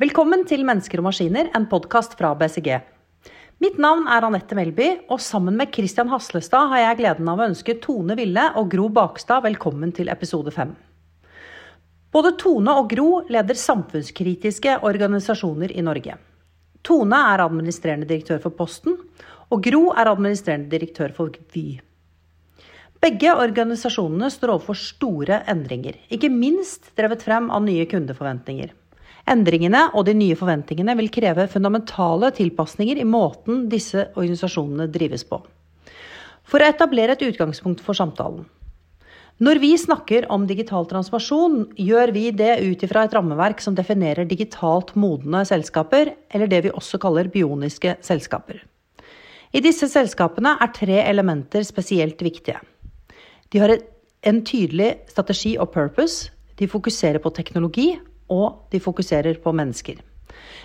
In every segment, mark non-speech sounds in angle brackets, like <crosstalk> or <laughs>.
Velkommen til Mennesker og maskiner, en podkast fra BCG. Mitt navn er Anette Melby, og sammen med Christian Haslestad har jeg gleden av å ønske Tone Ville og Gro Bakstad velkommen til episode fem. Både Tone og Gro leder samfunnskritiske organisasjoner i Norge. Tone er administrerende direktør for Posten, og Gro er administrerende direktør for Vy. Begge organisasjonene står overfor store endringer, ikke minst drevet frem av nye kundeforventninger. Endringene og de nye forventningene vil kreve fundamentale tilpasninger i måten disse organisasjonene drives på. For å etablere et utgangspunkt for samtalen. Når vi snakker om digital transformasjon, gjør vi det ut ifra et rammeverk som definerer digitalt modne selskaper, eller det vi også kaller bioniske selskaper. I disse selskapene er tre elementer spesielt viktige. De har en tydelig strategi og purpose, de fokuserer på teknologi, og de fokuserer på mennesker.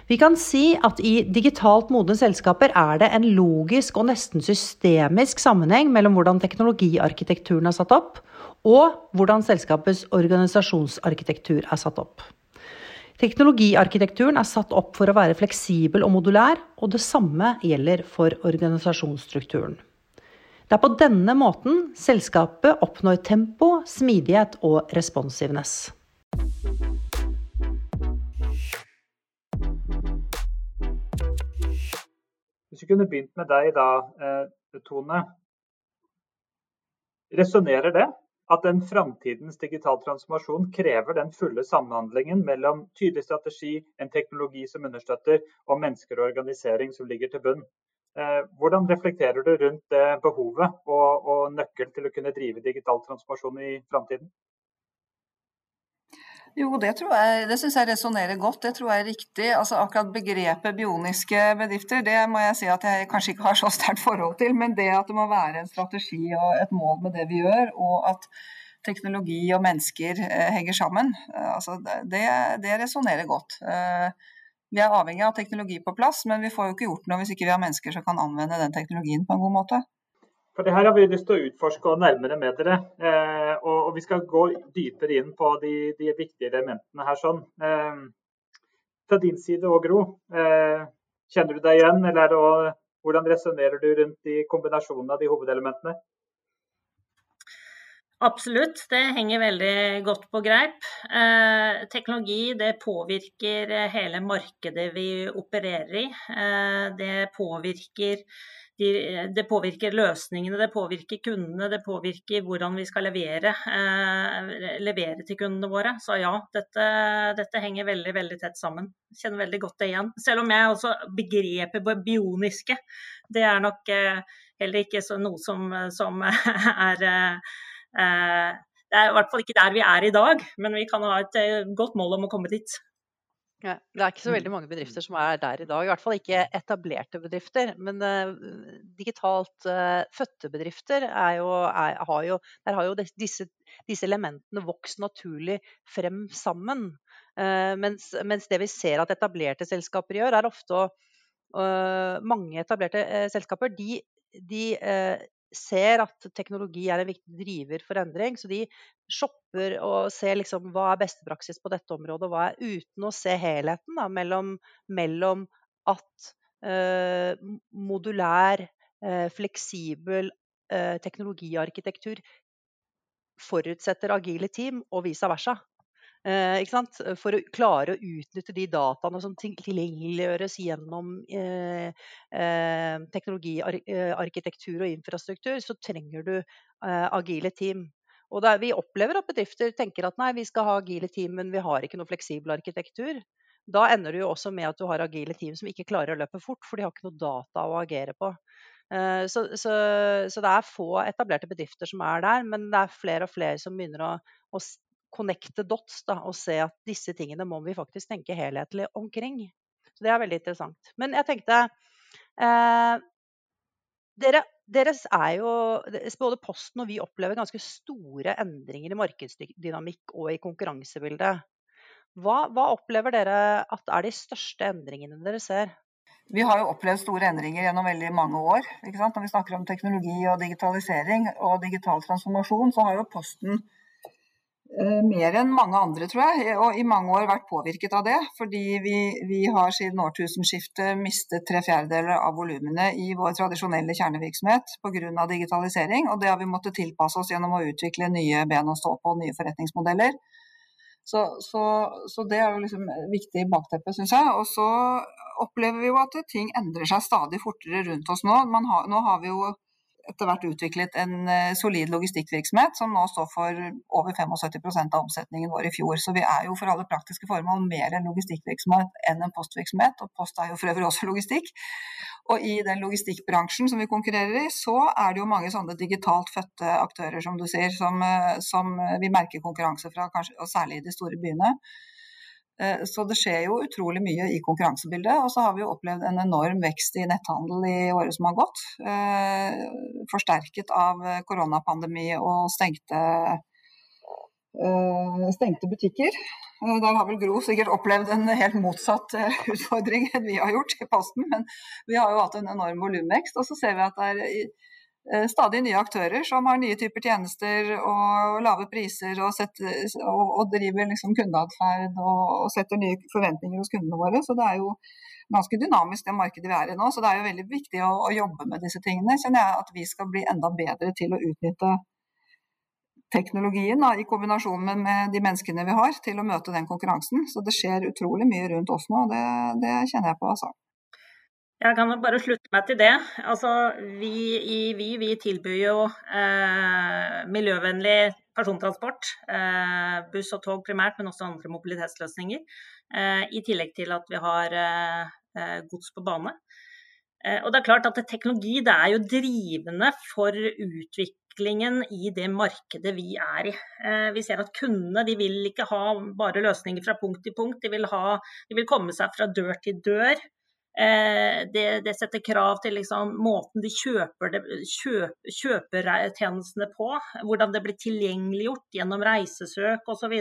Vi kan si at i digitalt modne selskaper er det en logisk og nesten systemisk sammenheng mellom hvordan teknologiarkitekturen er satt opp, og hvordan selskapets organisasjonsarkitektur er satt opp. Teknologiarkitekturen er satt opp for å være fleksibel og modulær, og det samme gjelder for organisasjonsstrukturen. Det er på denne måten selskapet oppnår tempo, smidighet og responsiveness. Hvis vi kunne begynt med deg da, eh, Tone. Resonnerer det at den framtidens digital transformasjon krever den fulle samhandlingen mellom tydelig strategi, en teknologi som understøtter, og mennesker og organisering som ligger til bunn? Eh, hvordan reflekterer du rundt det behovet og, og nøkkelen til å kunne drive digital transformasjon i framtiden? Jo, det tror jeg, det syns jeg resonnerer godt. Det tror jeg er riktig. Altså Akkurat begrepet bioniske bedrifter, det må jeg si at jeg kanskje ikke har så sterkt forhold til. Men det at det må være en strategi og et mål med det vi gjør, og at teknologi og mennesker eh, henger sammen, eh, altså det, det resonnerer godt. Eh, vi er avhengig av teknologi på plass, men vi får jo ikke gjort noe hvis ikke vi har mennesker som kan anvende den teknologien på en god måte. For det her har vi lyst til å utforske og nærmere med dere. Eh, og, og, vi skal gå dypere inn på de, de viktige elementene her. sånn. Eh, fra din side òg, Gro. Eh, kjenner du deg igjen, eller også, hvordan resonnerer du rundt de kombinasjonene av de hovedelementene? Absolutt, det henger veldig godt på greip. Eh, teknologi det påvirker hele markedet vi opererer i. Eh, det påvirker de, det påvirker løsningene, det påvirker kundene, det påvirker hvordan vi skal levere, eh, levere til kundene våre. Så ja, dette, dette, henger veldig veldig tett sammen. Kjenner veldig godt det igjen. Selv om jeg også begrepet bioniske, det er nok eh, heller ikke noe som, som <laughs> er eh, Det er i hvert fall ikke der vi er i dag, men vi kan ha et eh, godt mål om å komme dit. Ja, det er ikke så veldig mange bedrifter som er der i dag. I hvert fall ikke etablerte bedrifter. Men uh, digitalt uh, fødte bedrifter er jo, er, har jo, Der har jo disse, disse, elementene vokst naturlig frem sammen. Mens, mens, det vi ser at etablerte selskaper gjør, er ofte å Mange etablerte selskaper de, de ser at teknologi er en viktig driver for endring. Så de shopper og ser liksom hva er beste praksis på dette området, og hva er uten å se helheten da, mellom, mellom, at eh, modulær, eh, fleksibel eh, teknologiarkitektur forutsetter agile team, og vice versa. Eh, For å klare å utnytte de dataene som tilgjengeliggjøres gjennom eh, eh, teknologiarkitektur og infrastruktur, så trenger du eh, agile team. Og der, vi opplever at bedrifter tenker at nei, vi skal ha agile team, men vi har ikke noe fleksibel arkitektur. Da ender du jo også med at du har agile team som ikke klarer å løpe fort, for de har ikke noe data å agere på. Eh, så, så, så, det er få etablerte bedrifter som er der, men det er flere og flere som begynner å, å connect the dots da, og se at disse tingene må vi faktisk tenke helhetlig omkring. Så det er veldig interessant. Men jeg tenkte eh, dere, deres er jo, Både Posten og vi opplever ganske store endringer i markedsdynamikk og i konkurransebildet. Hva, hva, opplever dere at er de største endringene dere ser? vi har jo opplevd store endringer gjennom veldig mange år. Når vi snakker om teknologi og digitalisering og digital transformasjon, så har jo Posten mer enn mange andre, tror jeg, og i mange år vært påvirket av det. Fordi vi, vi har siden årtusenskiftet mistet tre fjerdedeler av volumene i vår tradisjonelle kjernevirksomhet pga. digitalisering. Og det har vi måttet tilpasse oss gjennom å utvikle nye ben å stå på, nye forretningsmodeller. Så, så, så, det er jo liksom viktig bakteppe, syns jeg. Og så opplever vi jo at ting endrer seg stadig fortere rundt oss nå. Har, nå har vi jo etter hvert utviklet en eh, solid logistikkvirksomhet som nå står for over 75% av omsetningen vår i fjor. Så vi er jo for alle praktiske formål mer en logistikkvirksomhet enn en postvirksomhet. Og post er jo for øvrig også logistikk. Og i den logistikkbransjen som vi konkurrerer i, så er det jo mange sånne digitalt fødte aktører, som du sier, som, eh, som vi merker konkurranse fra, kanskje, og særlig i de store byene. Eh, så det skjer jo utrolig mye i konkurransebildet. Og så har vi jo opplevd en enorm vekst i netthandel i året som har gått. Eh, forsterket av koronapandemi og stengte, eh, stengte butikker. Der har vel Gro sikkert opplevd en helt motsatt utfordring enn vi har gjort i Posten. Men vi har jo hatt en enorm volumvekst. Og så ser vi at det er stadig nye aktører som har nye typer tjenester og lave priser og, setter, og, og driver liksom kundeatferd og, og, setter nye forventninger hos kundene våre. Så det er jo ganske dynamisk det markedet vi er i nå. Så det er jo veldig viktig å, å jobbe med disse tingene. Kjenner jeg at vi skal bli enda bedre til å utnytte teknologien da, i kombinasjon med, med, de menneskene vi har, til å møte den konkurransen. Så det skjer utrolig mye rundt oss nå, og det, det kjenner jeg på. altså. Jeg kan bare slutte meg til det. Altså, vi i Vy vi tilbyr jo eh, miljøvennlig persontransport. Eh, buss og tog primært, men også andre mobilitetsløsninger. Eh, I tillegg til at vi har eh, eh, gods på bane. Eh, og det er klart at Teknologi det er jo drivende for utviklingen i det markedet vi er i. Vi ser at kundene de vil ikke ha bare løsninger fra punkt til punkt. De vil, ha, de vil komme seg fra dør til dør. Eh, det, det, setter krav til liksom, måten de kjøper, det, kjøp, kjøper tjenestene på, hvordan det blir tilgjengeliggjort gjennom reisesøk osv.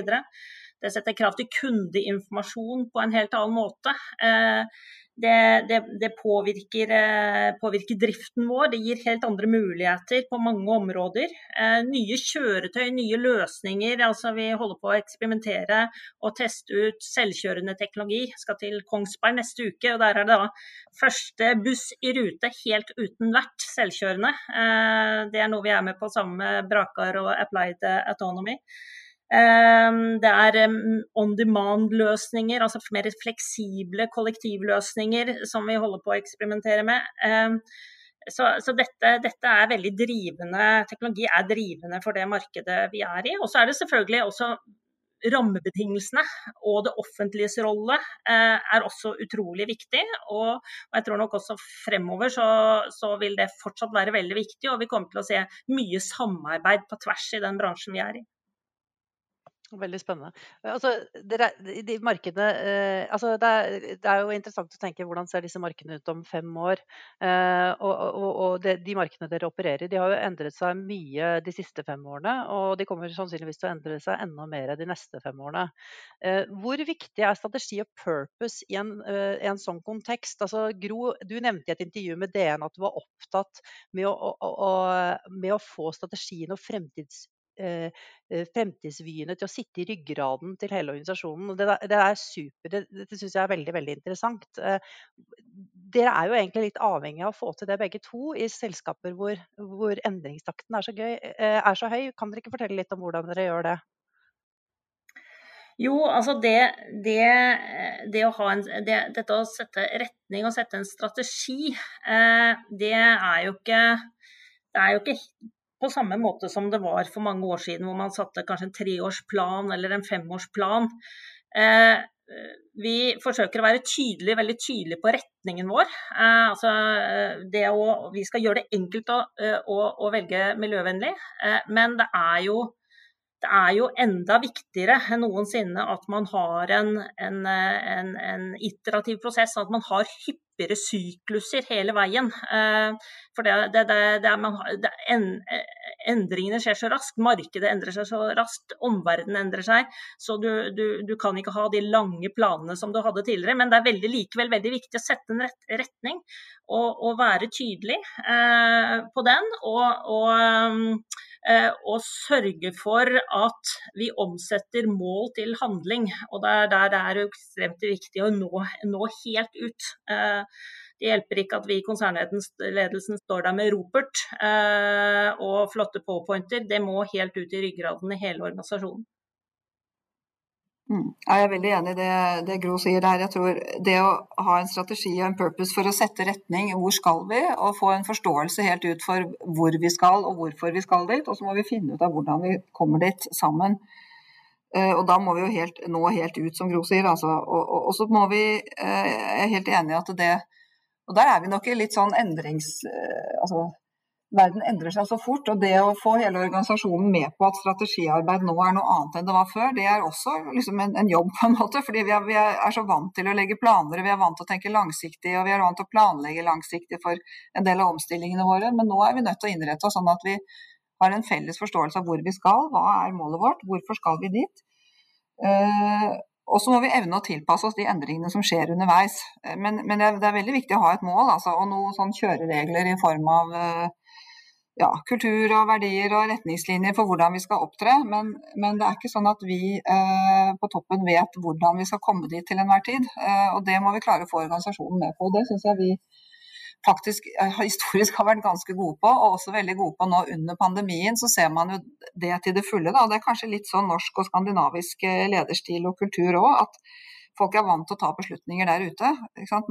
Det setter krav til kundeinformasjon på en helt annen måte. Eh, det, det, det påvirker, eh, påvirker, driften vår. Det gir helt andre muligheter på mange områder. Eh, nye kjøretøy, nye løsninger. altså Vi holder på å eksperimentere og teste ut selvkjørende teknologi. Skal til Kongsberg neste uke. og Der er det da første buss i rute helt uten vert selvkjørende. Det er noe vi er med på sammen med Brakar og Applied Autonomy. Ehm, det er on demand-løsninger, altså mer fleksible kollektivløsninger som vi holder på å eksperimentere med. Ehm, så, så dette, dette, er veldig drivende, teknologi er drivende for det markedet vi er i. Og så er det selvfølgelig også rammebetingelsene og det offentliges rolle eh, er også utrolig viktig. Og, jeg tror nok også fremover så, så, vil det fortsatt være veldig viktig, og vi kommer til å se mye samarbeid på tvers i den bransjen vi er i. Veldig spennende. Altså, dere, de markedene, eh, altså det, er, det, er, jo interessant å tenke hvordan ser disse markedene ut om fem år. Eh, og, og, og det, de markedene dere opererer i, de har jo endret seg mye de siste fem årene. Og de kommer sannsynligvis til å endre seg enda mer de neste fem årene. Eh, hvor viktig er strategi og purpose i en, eh, en sånn kontekst? Altså, Gro, du nevnte i et intervju med DN at du var opptatt med å, å, med å få strategien og fremtids Eh, eh, fremtidsvyene til å sitte i ryggraden til hele organisasjonen. Det, det er super, det, det syns jeg er veldig veldig interessant. Eh, dere er jo egentlig litt avhengig av å få til det begge to i selskaper hvor, hvor endringstakten er så, gøy, er så, høy. Kan dere ikke fortelle litt om hvordan dere gjør det? Jo, altså det, det, det å en, det, Dette å sette retning og sette en strategi, det er jo ikke det er jo ikke på samme måte som det var for mange år siden, hvor man satte kanskje en treårsplan eller en femårsplan. Eh, vi forsøker å være tydelig, veldig tydelige på retningen vår. Eh, altså å, vi skal gjøre det enkelt å, eh, å, å velge miljøvennlig, eh, men det er, jo, det er jo enda viktigere enn noensinne at man har en, en, en, en iterativ prosess, at man har hyppigere sykluser hele veien. Eh, For det, det, det, en, endringene skjer så raskt, markedet endrer seg så raskt, omverdenen endrer seg. Så du, du, du, kan ikke ha de lange planene som du hadde tidligere. Men det er veldig, likevel veldig viktig å sette en rett, retning og, og, være tydelig eh, på den. Og, og, og, sørge for at vi omsetter mål til handling. Og der, der det er ekstremt viktig å nå, nå helt ut. Eh, det hjelper ikke at vi i konsernledelsen står der med ropert eh, og flotte powerpointer. Det må helt ut i ryggraden i hele organisasjonen. Mm. Jeg er veldig enig i det, det, Gro sier der. Jeg tror Det å ha en strategi og en purpose for å sette retning, hvor skal vi, og få en forståelse helt ut for hvor vi skal og hvorfor vi skal dit. Og så må vi finne ut av hvordan vi kommer dit sammen. Uh, og da må vi jo helt, nå helt ut, som Gro sier. Altså. Og, så må vi uh, Jeg er helt enig i at det og Der er vi nok i litt sånn endrings... Eh, altså, verden endrer seg så fort. Og det å få hele organisasjonen med på at strategiarbeid nå er noe annet enn det var før, det er også liksom en, en, jobb, på en måte. Fordi vi er, vi er, så vant til å legge planer, vi er vant til å tenke langsiktig, og vi er vant til å planlegge langsiktig for en del av omstillingene våre. Men nå er vi nødt til å innrette oss sånn at vi har en felles forståelse av hvor vi skal, hva er målet vårt, hvorfor skal vi dit. Uh, og så må vi evne å tilpasse oss de endringene som skjer underveis. Eh, men, men det, er, veldig viktig å ha et mål altså, og noen sånn kjøreregler i form av eh, ja, kultur og verdier og retningslinjer for hvordan vi skal opptre. Men, men det er ikke sånn at vi eh, på toppen vet hvordan vi skal komme dit til enhver tid. Eh, og det må vi klare å få organisasjonen med på. Det syns jeg vi faktisk eh, historisk har vært ganske gode på, og også veldig gode på nå under pandemien. Så ser man jo det til det fulle. Da. Det er kanskje litt sånn norsk og skandinavisk eh, lederstil og kultur òg. At folk er vant til å ta beslutninger der ute.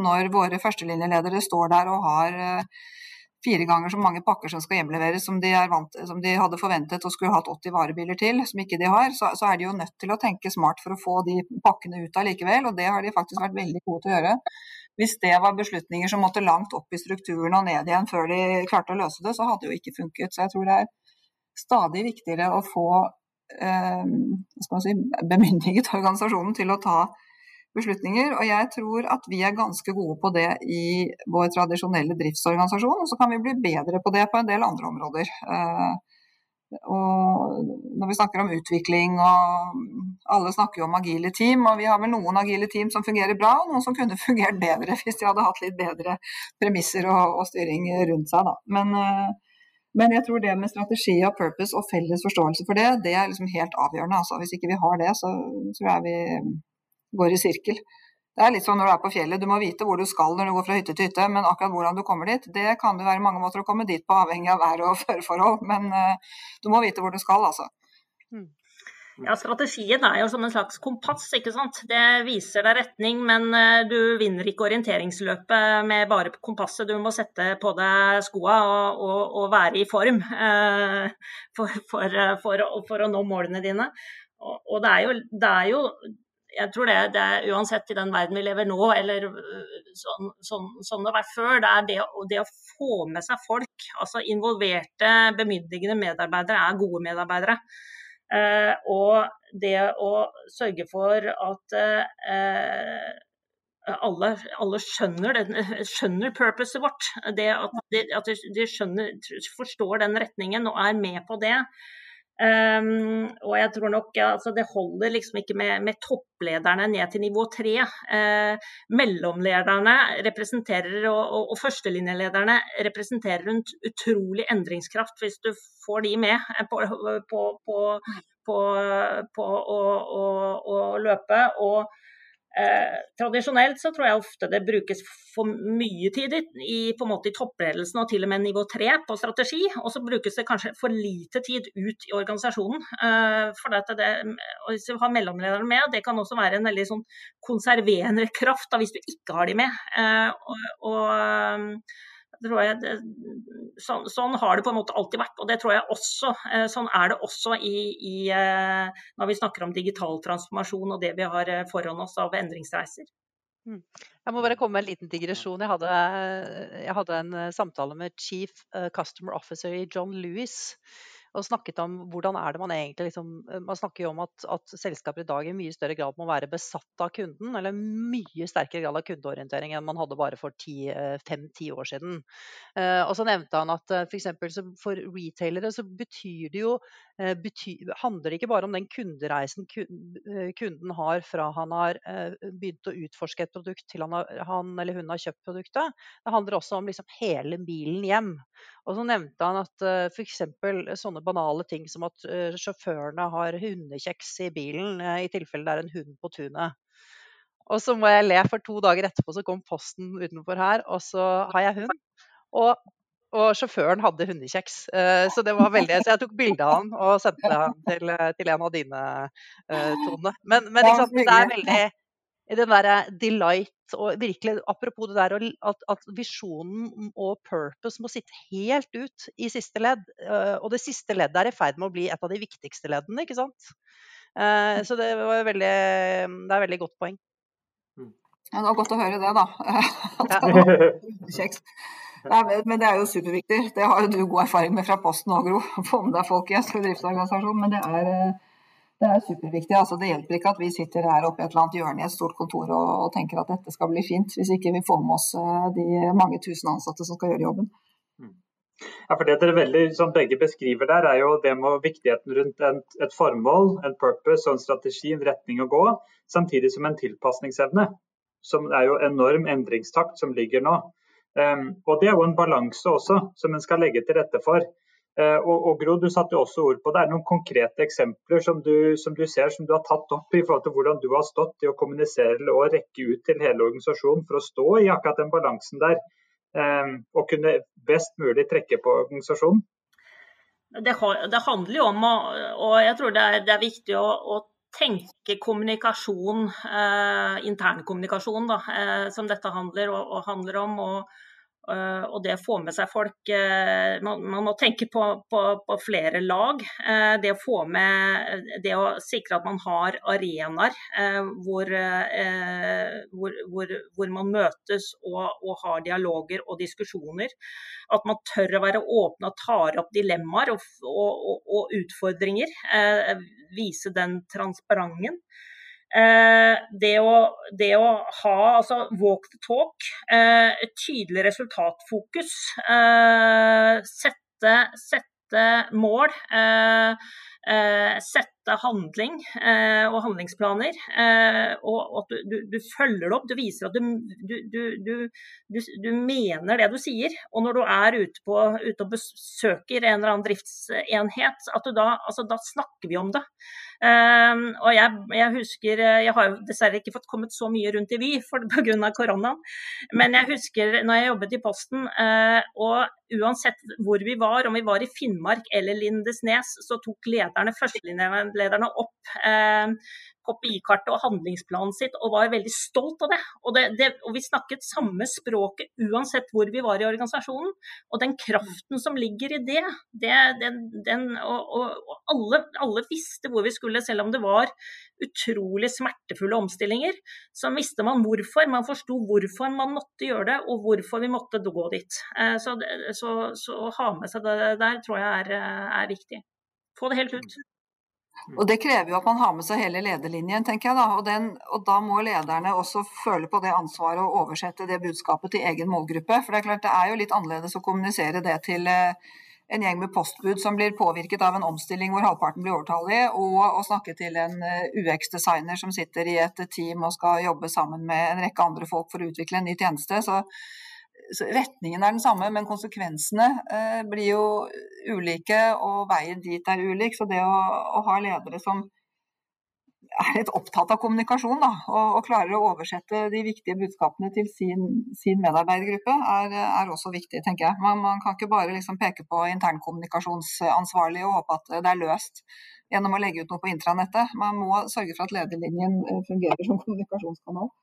Når våre førstelinjeledere står der og har eh, fire ganger så mange pakker som skal hjemleveres som de, vant, som de, hadde forventet og skulle hatt 80 varebiler til, som ikke de har, så, så, er de jo nødt til å tenke smart for å få de pakkene ut av likevel. Og det har de faktisk vært veldig gode til å gjøre. Hvis det var beslutninger som måtte langt opp i strukturen og ned igjen før de klarte å løse det, så hadde det jo ikke funket. Så jeg tror det er stadig viktigere å få eh, si, bemyndiget organisasjonen til å ta beslutninger. Og jeg tror at vi er ganske gode på det i vår tradisjonelle driftsorganisasjon. Og så kan vi bli bedre på det på en del andre områder. Eh, og når vi snakker om utvikling og alle snakker jo om agile team, og vi har vel noen agile team som fungerer bra, og noen som kunne <laughs> fungert bedre hvis de hadde hatt litt bedre premisser og, og styring rundt seg. Da. Men, eh, men, jeg tror det med strategi og purpose og felles forståelse for det, det er liksom helt avgjørende. Altså. Hvis ikke vi har det, så tror jeg vi går i sirkel. Det er litt sånn når du er på fjellet, du må vite hvor du skal når du går fra hytte til hytte, men akkurat hvordan du kommer dit, det kan det være mange måter å komme dit på, avhengig av vær og <laughs> føreforhold. Men uh, du må vite hvor du skal, altså. Mm. Ja, Strategien er jo som en slags kompass. ikke sant? Det viser deg retning, men uh, du vinner ikke orienteringsløpet med bare kompasset. Du må sette på deg skoa og, og, og være i form uh, for, for, for, for, å nå målene dine. Og, og det, er jo, det, er jo, jeg tror det, det, er uansett i den verden vi lever nå, eller øh, sånn, sånn, sånn det har vært før, det er det, det, å få med seg folk. Altså involverte, bemyndigende medarbeidere er gode medarbeidere. Eh, og det å sørge for at eh, alle, alle skjønner, <laughs> skjønner purposet vårt. Det at de, at de skjønner, forstår den retningen og er med på det. Um, og jeg tror nok altså, Det holder liksom ikke med, med topplederne ned til nivå tre. Uh, mellomlederne representerer, og, og, og førstelinjelederne representerer en utrolig endringskraft hvis du får de med på, på, på, på å løpe. Og Eh, tradisjonelt så tror jeg ofte det brukes for mye tid i, på en måte i toppledelsen og til og med nivå tre på strategi. Og så brukes det kanskje for lite tid ut i organisasjonen. Eh, for det, det, hvis du har mellomlederen med, det kan også være en veldig sånn konserverende kraft da, hvis du ikke har de med. Eh, og, og det, sånn, sånn, har det på en måte alltid vært. Og det tror jeg også, eh, sånn er det også i, i, eh, når vi snakker om digital transformasjon og det vi har eh, foran oss av endringsreiser. Mm. Jeg må bare komme med en liten digresjon. Jeg hadde, jeg hadde en samtale med Chief Customer Officer i John Lewis. Og snakket om hvordan er det man egentlig liksom Man snakker jo om at, at selskaper i dag i mye større grad må være besatt av kunden, eller mye sterkere grad av kundeorientering enn man hadde bare for fem-ti år siden. Og så nevnte han at f.eks. For, for retailere så betyr det jo bety, handler det ikke bare om den kundereisen kunden har fra han har begynt å utforske et produkt til han, har, han eller hun har kjøpt produktet. Det handler også om liksom hele bilen hjem. Og så nevnte han at f.eks. sånne banale ting som at uh, sjåførene har hundekjeks i bilen uh, i tilfelle det er en hund på tunet. Og så må jeg le, for to dager etterpå så kom posten utenfor her, og så har jeg hund. Og og sjåføren hadde hundekjeks. Uh, så det var veldig, så jeg tok bilde av han og sendte han til, til en av dine, uh, Tone. Men, men sant, det er veldig den derre delight og virkelig Apropos det der at, at, visjonen og purpose må sitte helt ut i siste ledd. Uh, og det siste leddet er i ferd med å bli et av de viktigste leddene, ikke sant. så det var veldig Det er et veldig godt poeng. Ja, det var godt å høre det, da. <laughs> Nei, men det er jo superviktig. Det har jo du god erfaring med fra Posten og Gro. Få med deg folk i en stor driftsorganisasjon. Men det er, eh, det er superviktig. Altså, det hjelper ikke at vi sitter her oppe i et eller annet hjørne i et stort kontor og, og, tenker at dette skal bli fint, hvis ikke vi får med oss eh, de mange tusen ansatte som skal gjøre jobben. Mm. Ja, for Det dere veldig, som begge beskriver der, er jo det med viktigheten rundt en, et formål, en purpose og en strategi, en retning å gå, samtidig som en tilpasningsevne. Som er jo enorm endringstakt som ligger nå. Um, og Det er jo en balanse også som en skal legge til rette for. Eh, og, og Gro, du satte også ord på det. Er det noen konkrete eksempler som du, som du, ser som du har tatt opp i forhold til hvordan du har stått i å kommunisere og rekke ut til hele organisasjonen for å stå i akkurat den balansen der, ehm, og kunne best mulig trekke på organisasjonen? Det, det handler jo om, og jeg tror det er, det er viktig å, å tenke kommunikasjon, eh, internkommunikasjon, da, eh, som dette handler, og, og handler om. Og, Eh, og det å få med seg folk eh, Man, må tenke på, på, på, flere lag. Eh, det å få med Det å sikre at man har arenaer hvor, hvor, hvor, hvor, man møtes og, og, har dialoger og diskusjoner. At man tør å være åpne og tar opp dilemmaer og, og, og utfordringer. Vise den transparenten. Eh, det å, det å, ha altså walk the talk, eh, et tydelig resultatfokus, eh, sette, sette mål, sette handling og handlingsplaner. og at du, du, følger det opp. Du viser at du, du, mener det du sier. Og når du er ute, på, ute og besøker en eller annen driftsenhet, at da, altså, da snakker vi om det. Og jeg, jeg, husker eh, Jeg har jo dessverre ikke fått kommet så mye rundt i Vy pga. koronaen. Men jeg husker når jeg jobbet i Posten, og uansett hvor vi var, om vi var i Finnmark eller Lindesnes, så tok lederne, førstelinjelederne opp eh, KPI-kartet og handlingsplanen sitt og var veldig stolt av det. Og, det, det. og, vi snakket samme språket uansett hvor vi var i organisasjonen. Og den kraften som ligger i det, det den, den, og, og, alle, alle, visste hvor vi skulle, selv om det var utrolig smertefulle omstillinger. Så visste man hvorfor. Man forsto hvorfor man måtte gjøre det, og hvorfor vi måtte gå dit. Eh, så, så, så ha med seg det der tror jeg er, er viktig. Få det helt ut. Mm. Og Det krever jo at man har med seg hele lederlinjen, tenker jeg. da, og, den, og, Da må lederne også føle på det ansvaret og oversette det budskapet til egen målgruppe. For Det er klart det er jo litt annerledes å kommunisere det til eh, en gjeng med postbud som blir påvirket av en omstilling hvor halvparten blir overtallig, og å snakke til en eh, UX-designer som sitter i et team og skal jobbe sammen med en rekke andre folk for å utvikle en ny tjeneste. så retningen er den samme, men konsekvensene eh, blir jo ulike, og veien dit er ulik. Så det å, å ha ledere som er litt opptatt av kommunikasjon, da, og, og, klarer å oversette de viktige budskapene til sin, sin medarbeidergruppe, er, er, også viktig, tenker jeg. Man, man kan ikke bare liksom peke på internkommunikasjonsansvarlig og håpe at det er løst gjennom å legge ut noe på intranettet. Man må sørge for at lederlinjen eh, fungerer som kommunikasjonskanal.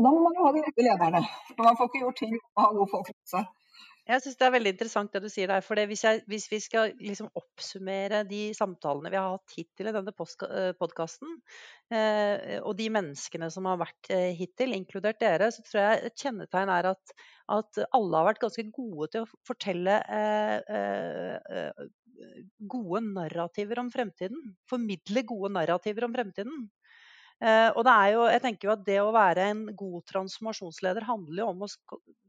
Og da må man jo ha de rette lederne. For man får ikke gjort ting å ha gode folk rundt seg. Jeg syns det er veldig interessant det du sier der. for hvis, hvis, vi skal liksom oppsummere de samtalene vi har hatt hittil i denne podkasten, eh, og de menneskene som har vært eh, hittil, inkludert dere, så tror jeg et kjennetegn er at, at alle har vært ganske gode til å fortelle eh, eh, gode narrativer om fremtiden. Formidle gode narrativer om fremtiden. Uh, og det er jo, jeg tenker jo at det å være en god transformasjonsleder handler jo om å,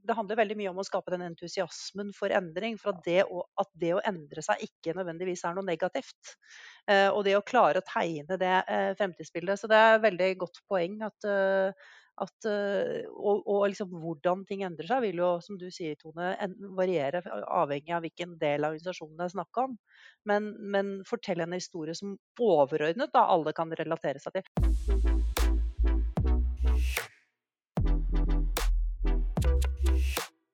det handler veldig mye om å skape den entusiasmen for endring. For at det å, at det å endre seg ikke nødvendigvis er noe negativt. Uh, og det å klare å tegne det uh, fremtidsbildet. Så det er et veldig godt poeng at at, og, og liksom hvordan ting endrer seg, vil jo, som du sier, Tone, variere avhengig av hvilken del av organisasjonen det er snakk om. Men, men fortell en historie som overordnet da alle kan relatere seg til.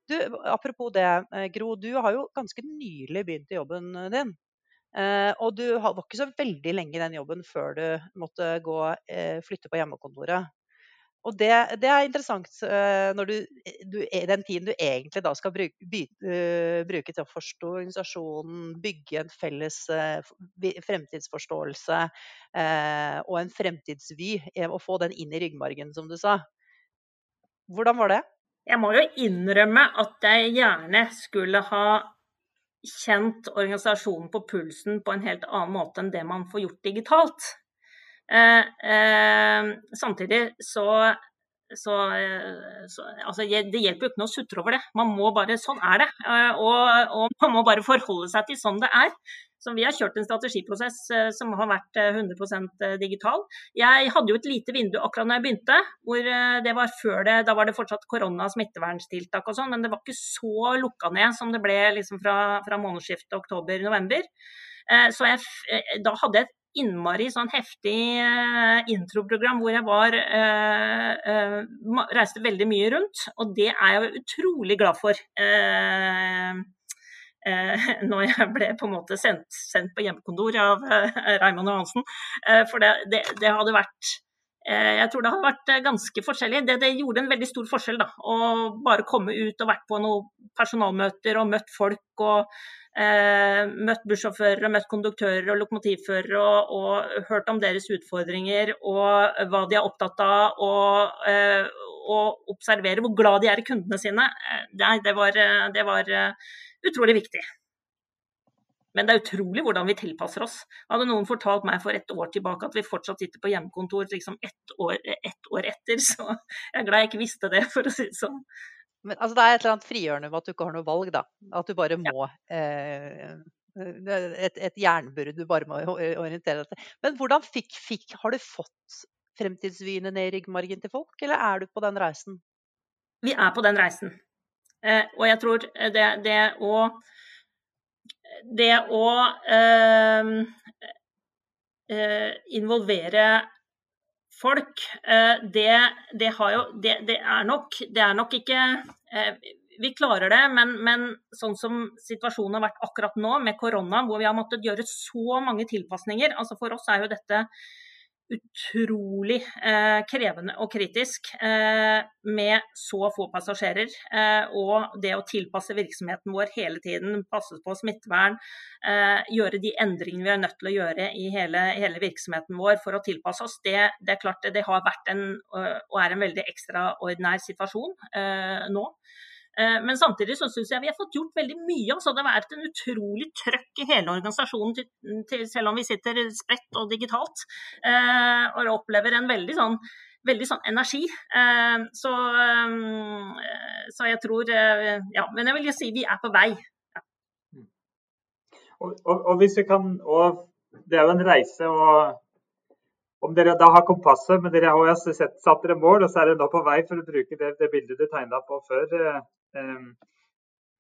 Du, apropos det, Gro. Du har jo ganske nylig begynt i jobben din. Eh, og du var ikke så veldig lenge i den jobben før du måtte gå, eh, flytte på hjemmekontoret. Og det, det, er interessant uh, når du, du, den tiden du egentlig da skal bruke, by, uh, bruke til å forstå organisasjonen, bygge en felles fremtidsforståelse og en fremtidsvy, og få den inn i ryggmargen, som du sa. Hvordan var det? Jeg må jo innrømme at jeg gjerne skulle ha kjent organisasjonen på pulsen på en helt annen måte enn det man får gjort digitalt. Eh, eh, samtidig så, så, eh, så altså, Det hjelper jo ikke noe å sutre over det. Man må bare, Sånn er det. Og, og, man må bare forholde seg til sånn det er. Så vi har kjørt en strategiprosess som har vært 100% digital. Jeg hadde jo et lite vindu akkurat når jeg begynte. hvor det var før det, Da var det fortsatt korona- og smitteverntiltak og sånn, men det var ikke så lukka ned som det ble liksom fra, fra månedsskiftet oktober-november. Så jeg, da hadde jeg innmari sånn heftig uh, introprogram hvor jeg var uh, uh, Reiste veldig mye rundt, og det er jeg utrolig glad for. <laughs> når jeg ble på en måte sendt, sendt på hjemmekontor av Raymond Johansen. for det, det, det, hadde vært jeg tror det hadde vært ganske forskjellig. Det, det, gjorde en veldig stor forskjell da, å bare komme ut og vært på noen personalmøter og møtt folk og Eh, møtt bussjåfører og møtt konduktører og lokomotivførere og, og, hørt om deres utfordringer og hva de er opptatt av. Og, eh, og observere hvor glad de er i kundene sine. Eh, det, det, var, det var utrolig viktig. Men det er utrolig hvordan vi tilpasser oss. Hadde noen fortalt meg for et år tilbake at vi fortsatt sitter på hjemmekontor liksom ett, år, ett år etter, <laughs> så jeg er glad jeg ikke visste det, for å si det sånn. Men altså, det er et eller annet frigjørende med at du ikke har noe valg, da. At du bare må eh, et, et jernbur du bare må orientere deg til. Men hvordan fikk, fikk, Har du fått fremtidsvyene ned i ryggmargen til folk, eller er du på den reisen? Vi er på den reisen. Eh, og jeg tror det, det å Det å eh, eh, involvere folk, eh, det, det, jo, det, det, er nok, er nok ikke eh, Vi klarer det, men, men, sånn som situasjonen har vært akkurat nå, med korona, hvor vi har måttet gjøre så mange tilpasninger altså For oss er jo dette utrolig eh, krevende og kritisk eh, med så få passasjerer. Eh, og det å tilpasse virksomheten vår hele tiden, passe på smittevern, eh, gjøre de endringene vi er nødt til å gjøre i hele, hele virksomheten vår for å tilpasse oss, det, det, er klart det har vært en, og er en veldig ekstraordinær situasjon eh, nå. Eh, men samtidig så syns jeg vi har fått gjort veldig mye. Altså det har vært en utrolig trøkk i hele organisasjonen, til, til, selv om vi sitter spredt og digitalt. Eh, og opplever en veldig sånn, veldig sånn energi. Eh, så, så, jeg tror Ja, men jeg vil jo si vi er på vei. Ja. Og, og, og, hvis vi kan og Det er jo en reise. og om dere da har kompasset, men dere har sett, satt dere mål, og så er dere nå på vei for å bruke det, det bildet du tegna på før. Eh,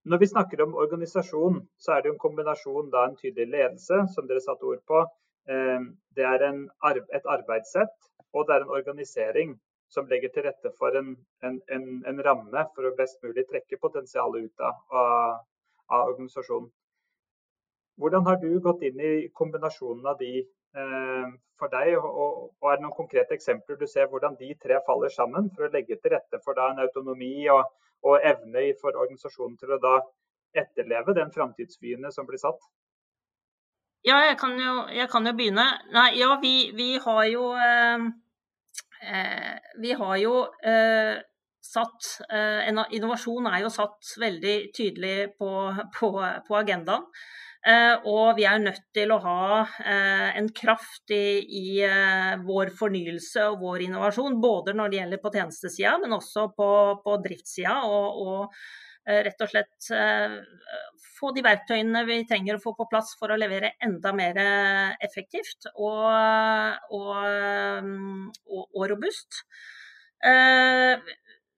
når vi snakker om organisasjon, så er det en kombinasjon av en tydelig ledelse, som dere satte ord på. Eh, det er et arbeidssett, og det er en organisering som legger til rette for en, en, en, en ramme for å best mulig trekke potensialet ut av, av organisasjonen. Hvordan har du gått inn i kombinasjonen av de Eh, for deg? Og, og, er det noen konkrete eksempler du ser hvordan de tre faller sammen for å legge til rette for en autonomi og, og, evne for organisasjonen til å da etterleve den framtidsvyene som blir satt? Ja, jeg kan jo, jeg kan jo begynne. Nei, ja, vi, vi har jo eh, eh Vi har jo eh, satt Innovasjon er jo satt veldig tydelig på, <laughs> på, på agendaen. Eh, og vi er nødt til å ha eh, en kraft i, i eh, vår fornyelse og vår innovasjon, både når det gjelder på tjenestesida, men også på, på driftssida. Og, og, rett og slett få de verktøyene vi trenger å få på plass for å levere enda mer effektivt og, og, og robust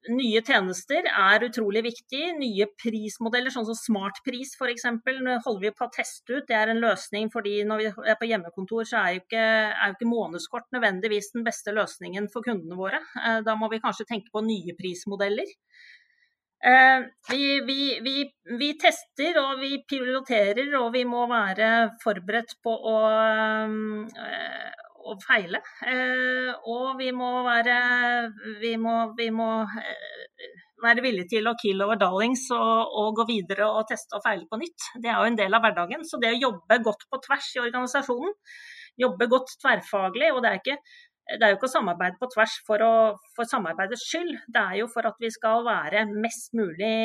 nye tjenester er utrolig viktig. Nye prismodeller, sånn som smartpris f.eks. holder vi på å teste ut. Det er en løsning fordi når vi er på hjemmekontor, så er jo ikke, er jo ikke månedskort nødvendigvis den beste løsningen for kundene våre. Eh, da må vi kanskje tenke på nye prismodeller. Eh, vi, vi, vi, vi, tester og vi piloterer, og vi må være forberedt på å, eh, å feile. Eh, og vi må være, vi må, vi må eh, være villige til å kill over darlings og, og, gå videre og teste og feile på nytt. Det er jo en del av hverdagen. Så det å jobbe godt på tvers i organisasjonen, jobbe godt tverrfaglig og det er, ikke, det er jo ikke å samarbeide på tvers for, å, for samarbeidets skyld, det er jo for at vi skal være mest mulig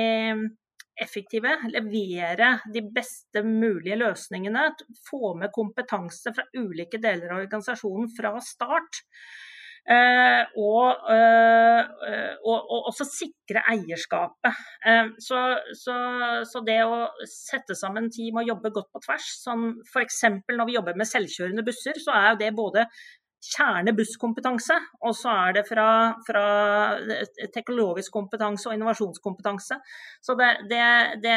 effektive, levere de beste mulige løsningene, få med kompetanse fra ulike deler av organisasjonen fra start. Eh, og, eh, og, og, også sikre eierskapet. Eh, så, så, så, det å sette sammen team og jobbe godt på tvers, som f.eks. når vi jobber med selvkjørende busser, så er jo det både kjernebusskompetanse, og så er det fra, fra, teknologisk kompetanse og innovasjonskompetanse. Så det, det, det,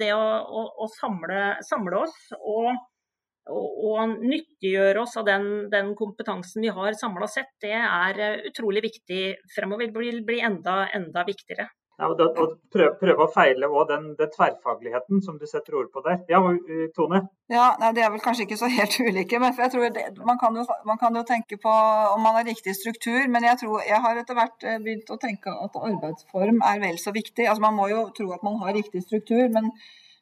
det å, å, å samle, samle, oss og, og, og, nyttiggjøre oss av den, den kompetansen vi har samla sett, det er utrolig viktig fremover. Det vil bli enda, enda viktigere. Ja, og, og prøve, prøve, å feile òg den, den, tverrfagligheten som du setter ord på der. Ja, Tone? Ja, nei, Det er vel kanskje ikke så helt <laughs> ulike. men jeg tror det, man, kan jo, man, kan jo, tenke på om man har riktig struktur. Men jeg tror jeg har etter hvert eh, begynt å tenke at arbeidsform er vel så viktig. Altså Man må jo tro at man har riktig struktur. men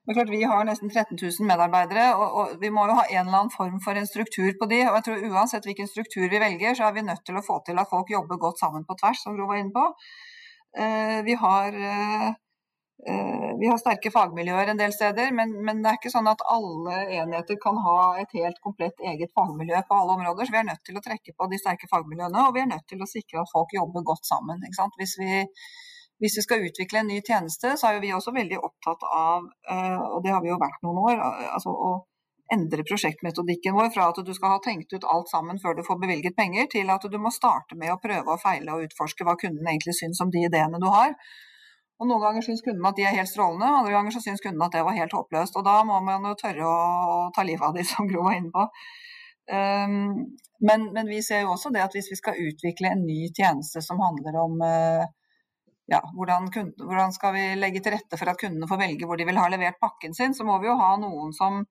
men klart, Vi har nesten 13 000 medarbeidere, og, og, vi må jo ha en eller annen form for en struktur på de. og jeg tror Uansett hvilken struktur vi velger, så er vi nødt til å få til at folk jobber godt sammen på tvers, som Gro var inne på. Eh, vi har, eh, eh, vi har sterke fagmiljøer en del steder, men, men, det er ikke sånn at alle enheter kan ha et helt komplett eget fagmiljø på alle områder. Så vi er nødt til å trekke på de sterke fagmiljøene, og vi er nødt til å sikre at folk jobber godt sammen. Hvis vi, hvis, vi, skal utvikle en ny tjeneste, så er vi også veldig opptatt av, og det har vi jo vært noen år, altså å endre prosjektmetodikken vår fra at du skal ha tenkt ut alt sammen før du får bevilget penger, til at du må starte med å prøve og feile og utforske hva kunden egentlig syns om de ideene du har. Og Noen ganger syns kunden at de er helt strålende, andre ganger så syns kunden at det var helt håpløst. og Da må man jo tørre å ta livet av de, <laughs> som Gro var inne på. Um, men, men, vi ser jo også det at hvis vi skal utvikle en ny tjeneste som handler om uh, ja, hvordan, kunden, hvordan, skal vi legge til rette for at kundene får velge hvor de vil ha levert pakken sin, så må vi jo ha noen som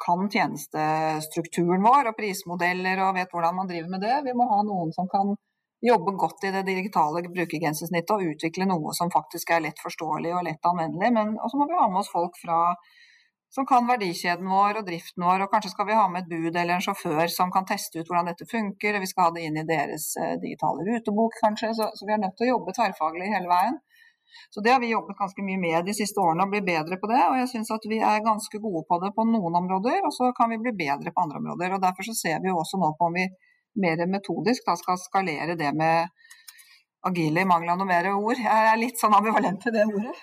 kan tjenestestrukturen vår og prismodeller og vet hvordan man driver med det. Vi må ha noen som kan jobbe godt i det digitale brukergrensesnittet og utvikle noe som faktisk er lett forståelig og lett anvendelig. Men så må vi ha med oss folk fra, som kan verdikjeden vår og driften vår. Og kanskje skal vi ha med et bud eller en sjåfør som kan teste ut hvordan dette funker. Vi skal ha det inn i deres eh, digitale rutebok, kanskje. Så, så vi er nødt til å jobbe tverrfaglig hele veien. Så det har vi jobbet ganske mye med de siste årene, og blitt bedre på det. Og jeg syns at vi er ganske gode på det på noen områder, og så kan vi bli bedre på andre områder. Og derfor så ser vi jo også nå på om vi mer metodisk da skal skalere det med agile i mangel av noe mer ord. Jeg er litt sånn ambivalent til det ordet.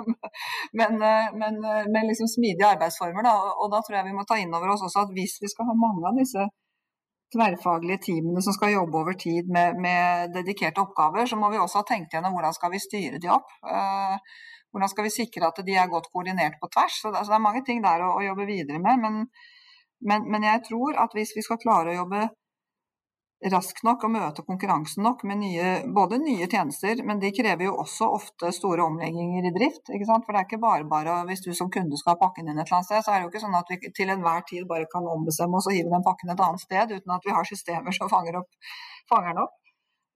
<laughs> men, men, men liksom smidige arbeidsformer, da. Og da tror jeg vi må ta inn over oss også at hvis vi skal ha mange av disse tverrfaglige teamene som skal jobbe over tid med, med, dedikerte oppgaver, så må vi også ha tenkt gjennom hvordan skal vi styre de opp. Uh, hvordan skal vi sikre at de er godt koordinert på tvers. Så det er mange ting der å, å jobbe videre med. Men, men, men, jeg tror at hvis vi skal klare å jobbe raskt nok og møte konkurransen nok med nye, både nye tjenester, men de krever jo også ofte store omlegginger i drift. ikke sant? For det er ikke bare bare hvis du som kunde skal ha pakken din et eller annet sted, så er det jo ikke sånn at vi til enhver tid bare kan ombestemme oss og hive den pakken et annet sted, uten at vi har systemer som fanger, opp, fanger den opp.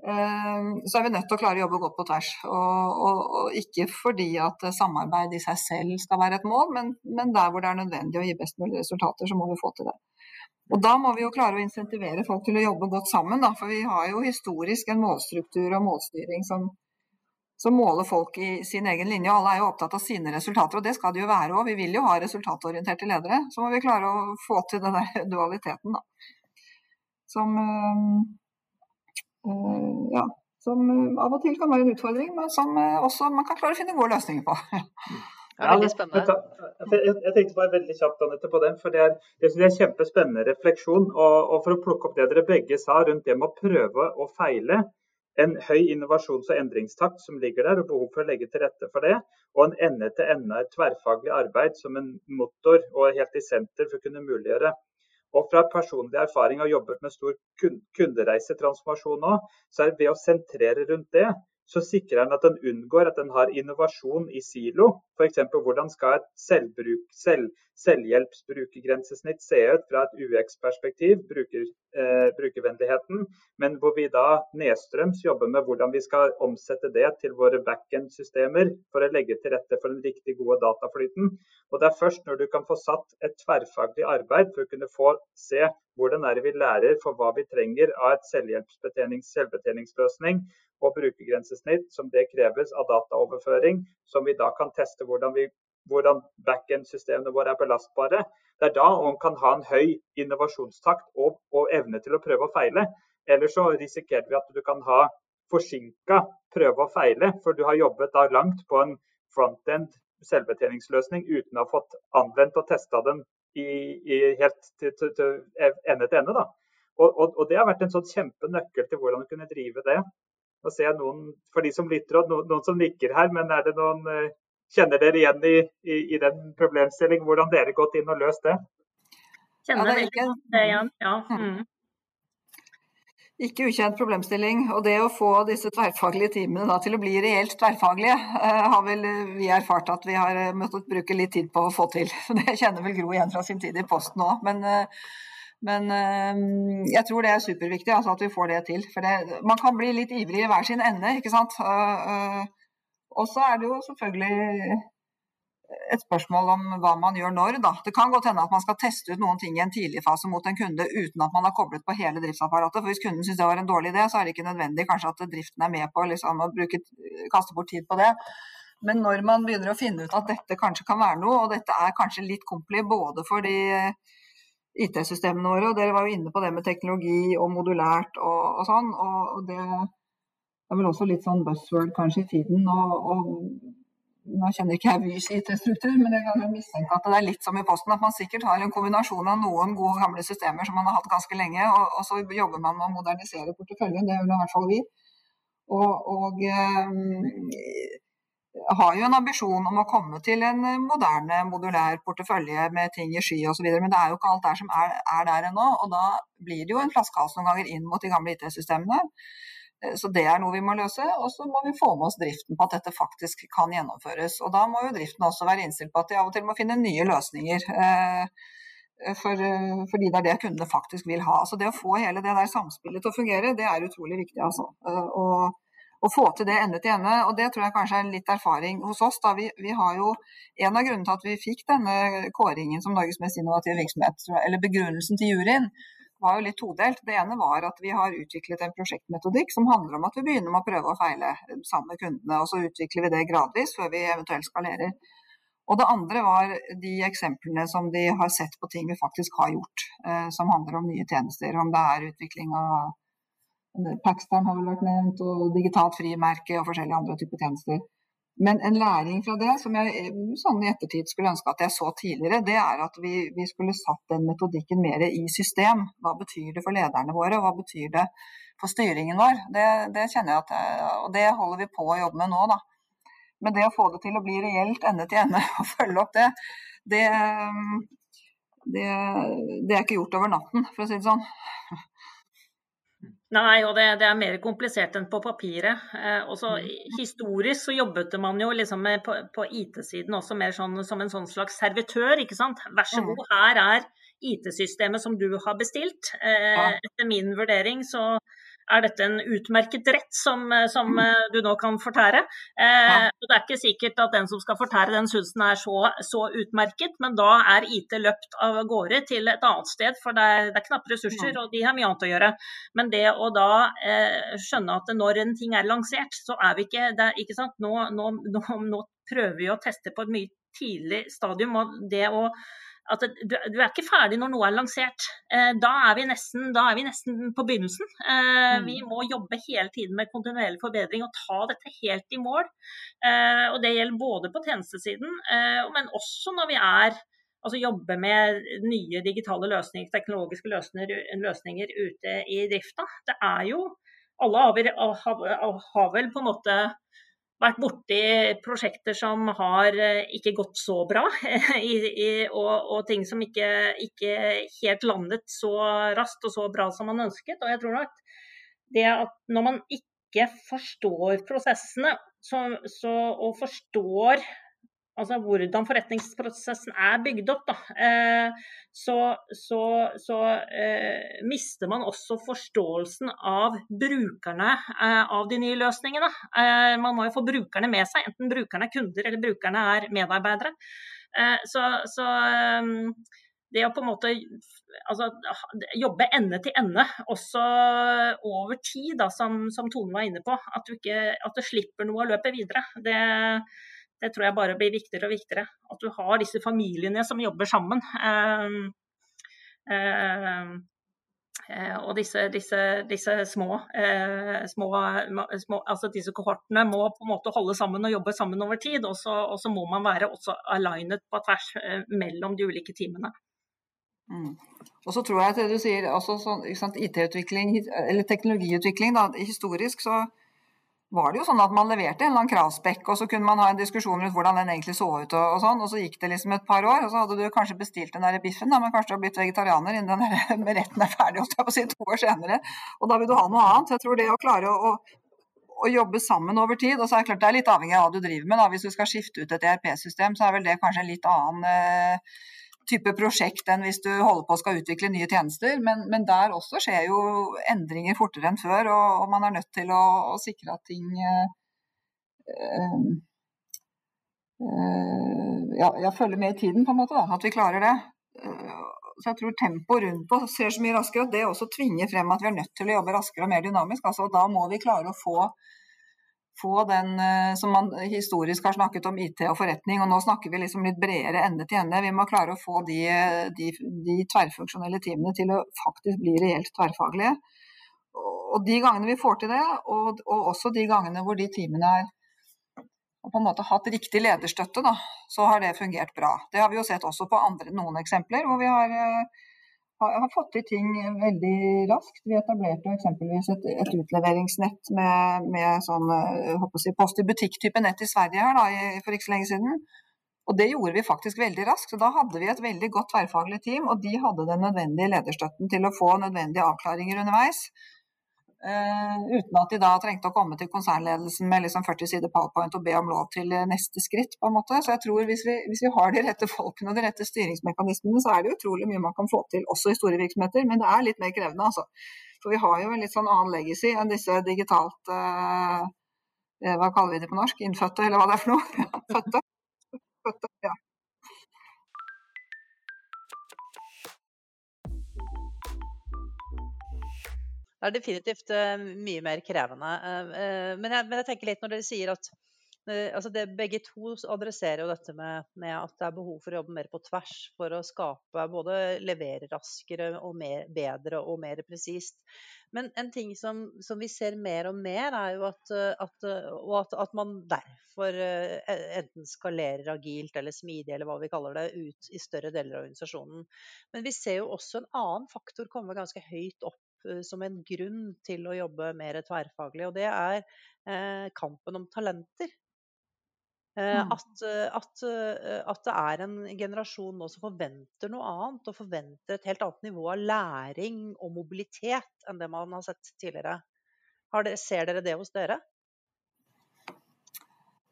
Ehm, så er vi nødt til å klare å jobbe godt på tvers. Og, og, og ikke fordi at samarbeid i seg selv skal være et mål, men, men der hvor det er nødvendig å gi best mulig resultater, så må vi få til det. Og Da må vi jo klare å insentivere folk til å jobbe godt sammen. Da, for vi har jo historisk en målstruktur og målstyring som som måler folk i sin egen linje. Alle er jo opptatt av sine resultater, og det skal de jo være òg. Vi vil jo ha resultatorienterte ledere. Så må vi klare å få til den der <laughs> dualiteten, da. Som, øh, ja, som av og til kan være en utfordring, men som også man kan klare å finne gode løsninger på. <laughs> Det er veldig spennende. Jeg, jeg tenkte bare veldig kjapt Annette, på den, for Det er, det er en kjempespennende refleksjon. Og, og, For å plukke opp det dere begge sa rundt det med å prøve og feile, en høy innovasjons- og endringstakt som ligger der, og behov for å legge til rette for det. Og en ende-til-ende tverrfaglig arbeid som en motor og helt i senter for å kunne muliggjøre. Og fra personlig erfaring og jobbet med stor kundereisetransformasjon nå, så er det ved å sentrere rundt det, så sikrer den at den unngår at den har innovasjon i silo. F.eks. hvordan skal et selvbruk, selv, selvhjelpsbrukergrensesnitt se ut fra et UX-perspektiv, bruker, eh, brukervennligheten, men hvor vi da nedstrøms jobber med hvordan vi skal omsette det til våre backend-systemer for å legge til rette for den riktig gode dataflyten. Og Det er først når du kan få satt et tverrfaglig arbeid for å kunne få se hvordan er det vi lærer for hva vi trenger av et selvbetjeningsløsning og brukergrensesnitt som det kreves av dataoverføring, som vi da kan teste hvordan, vi, hvordan backend-systemene våre er belastbare. Det er da man kan ha en høy innovasjonstakt og, og evne til å prøve og feile. Ellers så risikerer vi at du kan ha forsinka prøve og feile, for du har jobbet da langt på en frontend selvbetjeningsløsning uten å ha fått anvendt og testa den i, i helt til, til, til, ende til ende. Og, og, og, Det har vært en sånn kjempenøkkel til hvordan du kunne drive det. Nå ser jeg noen, For de som lytter, noen, noen som nikker her, men er det noen eh, Kjenner dere igjen i, i, i den problemstillingen? Hvordan dere gått inn og løst det? Kjenner ja, det ikke det igjen, ja. Mm. Ikke ukjent problemstilling. Og det å få disse tverrfaglige teamene da, til å bli reelt tverrfaglige, uh, har vel vi erfart at vi har måttet bruke litt tid på å få til. <laughs> Det kjenner vel Gro igjen fra sin tid i Posten òg. Men uh, men jeg tror det er superviktig altså, at vi får det til. For det, man kan bli litt ivrig i hver sin ende, ikke sant. Og så er det jo selvfølgelig et spørsmål om hva man gjør når. Da. Det kan godt hende at man skal teste ut noen ting i en tidlig fase mot en kunde uten at man har koblet på hele driftsapparatet. For Hvis kunden syns det var en dårlig idé, så er det ikke nødvendig kanskje at driften er med på liksom, å bruke, kaste bort tid på det. Men når man begynner å finne ut at dette kanskje kan være noe, og dette er kanskje litt kompli både for de IT-systemene våre. og Dere var jo inne på det med teknologi og modulært og, og sånn. og Det er vel også litt sånn buzzword kanskje i tiden. og, og nå kjenner ikke jeg Vys IT-struktur, men jeg kan mistenke at det er litt som i Posten. At man sikkert har en kombinasjon av noen gode gamle systemer som man har hatt ganske lenge, og, og så jobber man med å modernisere porteføljen. Det gjør i hvert fall vi. Og, og eh, har jo en ambisjon om å komme til en moderne, modulær portefølje med ting i sky osv., men det er jo ikke alt der som er, er der ennå. Og da blir det jo en flaskehals noen ganger inn mot de gamle IT-systemene. Eh, så det er noe vi må løse. Og så må vi få med oss driften på at dette faktisk kan gjennomføres. Og da må jo driften også være innstilt på at de av og til må finne nye løsninger. Eh, for, fordi det er det kundene faktisk vil ha. Så det å få hele det der samspillet til å fungere, det er utrolig viktig. altså. Og å få til det ende til ende. Og det tror jeg kanskje er litt erfaring hos oss. Vi, vi har jo, En av grunnene til at vi fikk denne kåringen som Norges mest innovative virksomhet, eller begrunnelsen til juryen, var jo litt todelt. Det ene var at vi har utviklet en prosjektmetodikk som handler om at vi begynner med å prøve å feile sammen med kundene. Og så utvikler vi det gradvis før vi eventuelt skalerer. Og det andre var de eksemplene som de har sett på ting vi faktisk har gjort, eh, som handler om nye tjenester. Om det er utvikling av Paxtam har vel vært nevnt, og digitalt frimerke og forskjellige andre typer tjenester. Men en læring fra det, som jeg sånn i ettertid skulle ønske at jeg så tidligere, det er at vi, vi, skulle satt den metodikken mer i system. Hva betyr det for lederne våre, og hva betyr det for styringen vår? Det, det kjenner jeg at Og det holder vi på å jobbe med nå, da. Men det å få det til å bli reelt ende til ende <laughs> og følge opp det, det, det, det er ikke gjort over natten, for å si det sånn. Nei, og det, det, er mer komplisert enn på papiret. Eh, også, mm. historisk så jobbet man jo liksom med, på, på IT-siden også mer sånn, som en sånn slags servitør. ikke sant? Vær så mm. god, her er IT-systemet som du har bestilt. Eh, etter min vurdering så er dette en utmerket rett som, som du nå kan fortære. Eh, det er ikke sikkert at den som skal fortære den syns den er så, så, utmerket, men da er IT løpt av gårde til et annet sted, for det er, det er knappe ressurser, og de har mye annet å gjøre. Men det å da eh, skjønne at når en ting er lansert, så er vi ikke det, ikke sant? Nå, nå, nå, nå prøver vi å teste på et mye tidlig stadium. og det å at du, du, er ikke ferdig når noe er lansert. Eh, da, er vi nesten, er vi nesten på begynnelsen. Eh, mm. Vi må jobbe hele tiden med kontinuerlig forbedring og ta dette helt i mål. Eh, og Det gjelder både på tjenestesiden, eh, men også når vi er altså jobber med nye digitale løsninger, teknologiske løsninger, løsninger ute i drifta. Det er jo Alle har, har, har vel på en måte vært borti prosjekter som har eh, ikke gått så bra, <laughs> i, i, og, og, ting som ikke, ikke, helt landet så raskt og så bra som man ønsket. Og jeg tror nok det at når man ikke forstår prosessene så, så, og forstår altså hvordan forretningsprosessen er bygd opp, da, eh, så, så, så eh, mister man også forståelsen av brukerne eh, av de nye løsningene. Eh, man må jo få brukerne med seg, enten brukerne er kunder eller brukerne er medarbeidere. Eh, så, så eh, det å på en måte altså, jobbe ende til ende, også over tid, da, som, som Tone var inne på. At ikke, at du slipper noe å løpe videre. Det, det tror jeg bare blir viktigere og viktigere. At du har disse familiene som jobber sammen. Uh, uh, og disse, disse, disse små, små, små, altså disse kohortene må på en måte holde sammen og jobbe sammen over tid. Og så må man være også alignet på tvers mellom de ulike teamene. Mm. Og så tror jeg at det du sier, også sånn, IT-utvikling, eller teknologiutvikling, da, historisk så var det jo sånn at man leverte en eller annen kravspekk, og så kunne man ha en diskusjon rundt hvordan den egentlig så ut. Og, og sånn, og så gikk det liksom et par år, og så hadde du kanskje bestilt den der biffen, da, men kanskje du har blitt vegetarianer innen den der <laughs> retten er ferdig, holdt jeg på å si, to år senere. Og da vil du ha noe annet. Jeg tror det å klare å, å, å jobbe sammen over tid, og så er det klart det er litt avhengig av hva du driver med. da, Hvis du skal skifte ut et ERP-system, så er vel det kanskje en litt annen eh, type prosjekt enn hvis du holder på å skal utvikle nye tjenester. Men, men, der også skjer jo endringer fortere enn før, og, og man er nødt til å, å sikre at ting øh, øh, ja, jeg følger med i tiden, på en måte. Da, at vi klarer det. Så jeg tror tempoet rundt oss ser så mye raskere, og det også tvinger frem at vi er nødt til å jobbe raskere og mer dynamisk. Altså, da må vi klare å få få den eh, som man historisk har snakket om IT og forretning, og nå snakker vi liksom litt bredere ende til ende. Vi må klare å få de, de, de tverrfunksjonelle teamene til å faktisk bli reelt tverrfaglige. Og de gangene vi får til det, og, og også de gangene hvor de teamene er og på en måte hatt riktig lederstøtte, da, så har det fungert bra. Det har vi jo sett også på andre, noen eksempler hvor vi har eh, har, har fått til ting veldig raskt. Vi etablerte eksempelvis et, et utleveringsnett med, med sånn si, post i butikk-type nett i Sverige her da, for ikke så lenge siden. Og Det gjorde vi faktisk veldig raskt. Da hadde vi et veldig godt tverrfaglig team, og de hadde den nødvendige lederstøtten til å få nødvendige avklaringer underveis. Uh, uten at de da trengte å komme til konsernledelsen med liksom 40 sider powerpoint og be om lov til eh, neste skritt. på en måte. Så jeg tror hvis vi, hvis vi, har de rette folkene og de rette styringsmekanismene, så er det utrolig mye man kan få til, også i store virksomheter. Men det er litt mer krevende, altså. For vi har jo en litt sånn annen legacy enn disse digitalt uh, Hva kaller vi det på norsk? Innfødte, eller hva det er for noe? <laughs> Fødte. Fødte, ja. Det er definitivt uh, mye mer krevende. Uh, uh, men, jeg, men, jeg, tenker litt når dere sier at altså det, Begge to adresserer jo dette med, med, at det er behov for å jobbe mer på tvers for å skape både levere raskere og mer, bedre og mer presist. Men en ting som, som, vi ser mer og mer, er jo at, at, at, at man derfor enten skalerer agilt eller smidig, eller hva vi kaller det, ut i større deler av organisasjonen. Men vi ser jo også en annen faktor komme ganske høyt opp Eh, som en grunn til å jobbe mer tverrfaglig, og det er eh, kampen om talenter. Eh, mm. At, at, at, det er en generasjon nå som forventer noe annet, og forventer et helt annet nivå av læring og mobilitet enn det man har sett tidligere. Dere, ser dere det hos dere?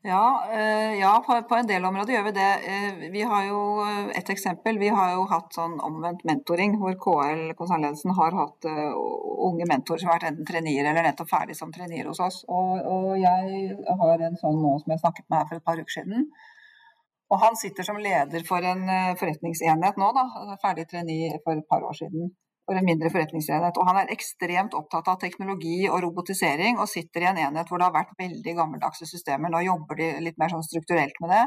Ja, eh, ja på, en del områder gjør vi det. Eh, vi har jo eh, et eksempel. Vi har jo hatt sånn omvendt mentoring, hvor KL konsernledelsen har hatt unge mentorer som har vært enten trenier eller nettopp ferdig som trenier hos oss. Og, og, jeg har en sånn nå som jeg snakket med her for et par uker siden. Og han sitter som leder for en forretningsenhet nå, da, ferdig trainee for et par år siden for en mindre forretningsenhet. Og han er ekstremt opptatt av teknologi og robotisering, og sitter i en enhet hvor det har vært veldig gammeldagse systemer. Nå jobber de litt mer sånn strukturelt med det.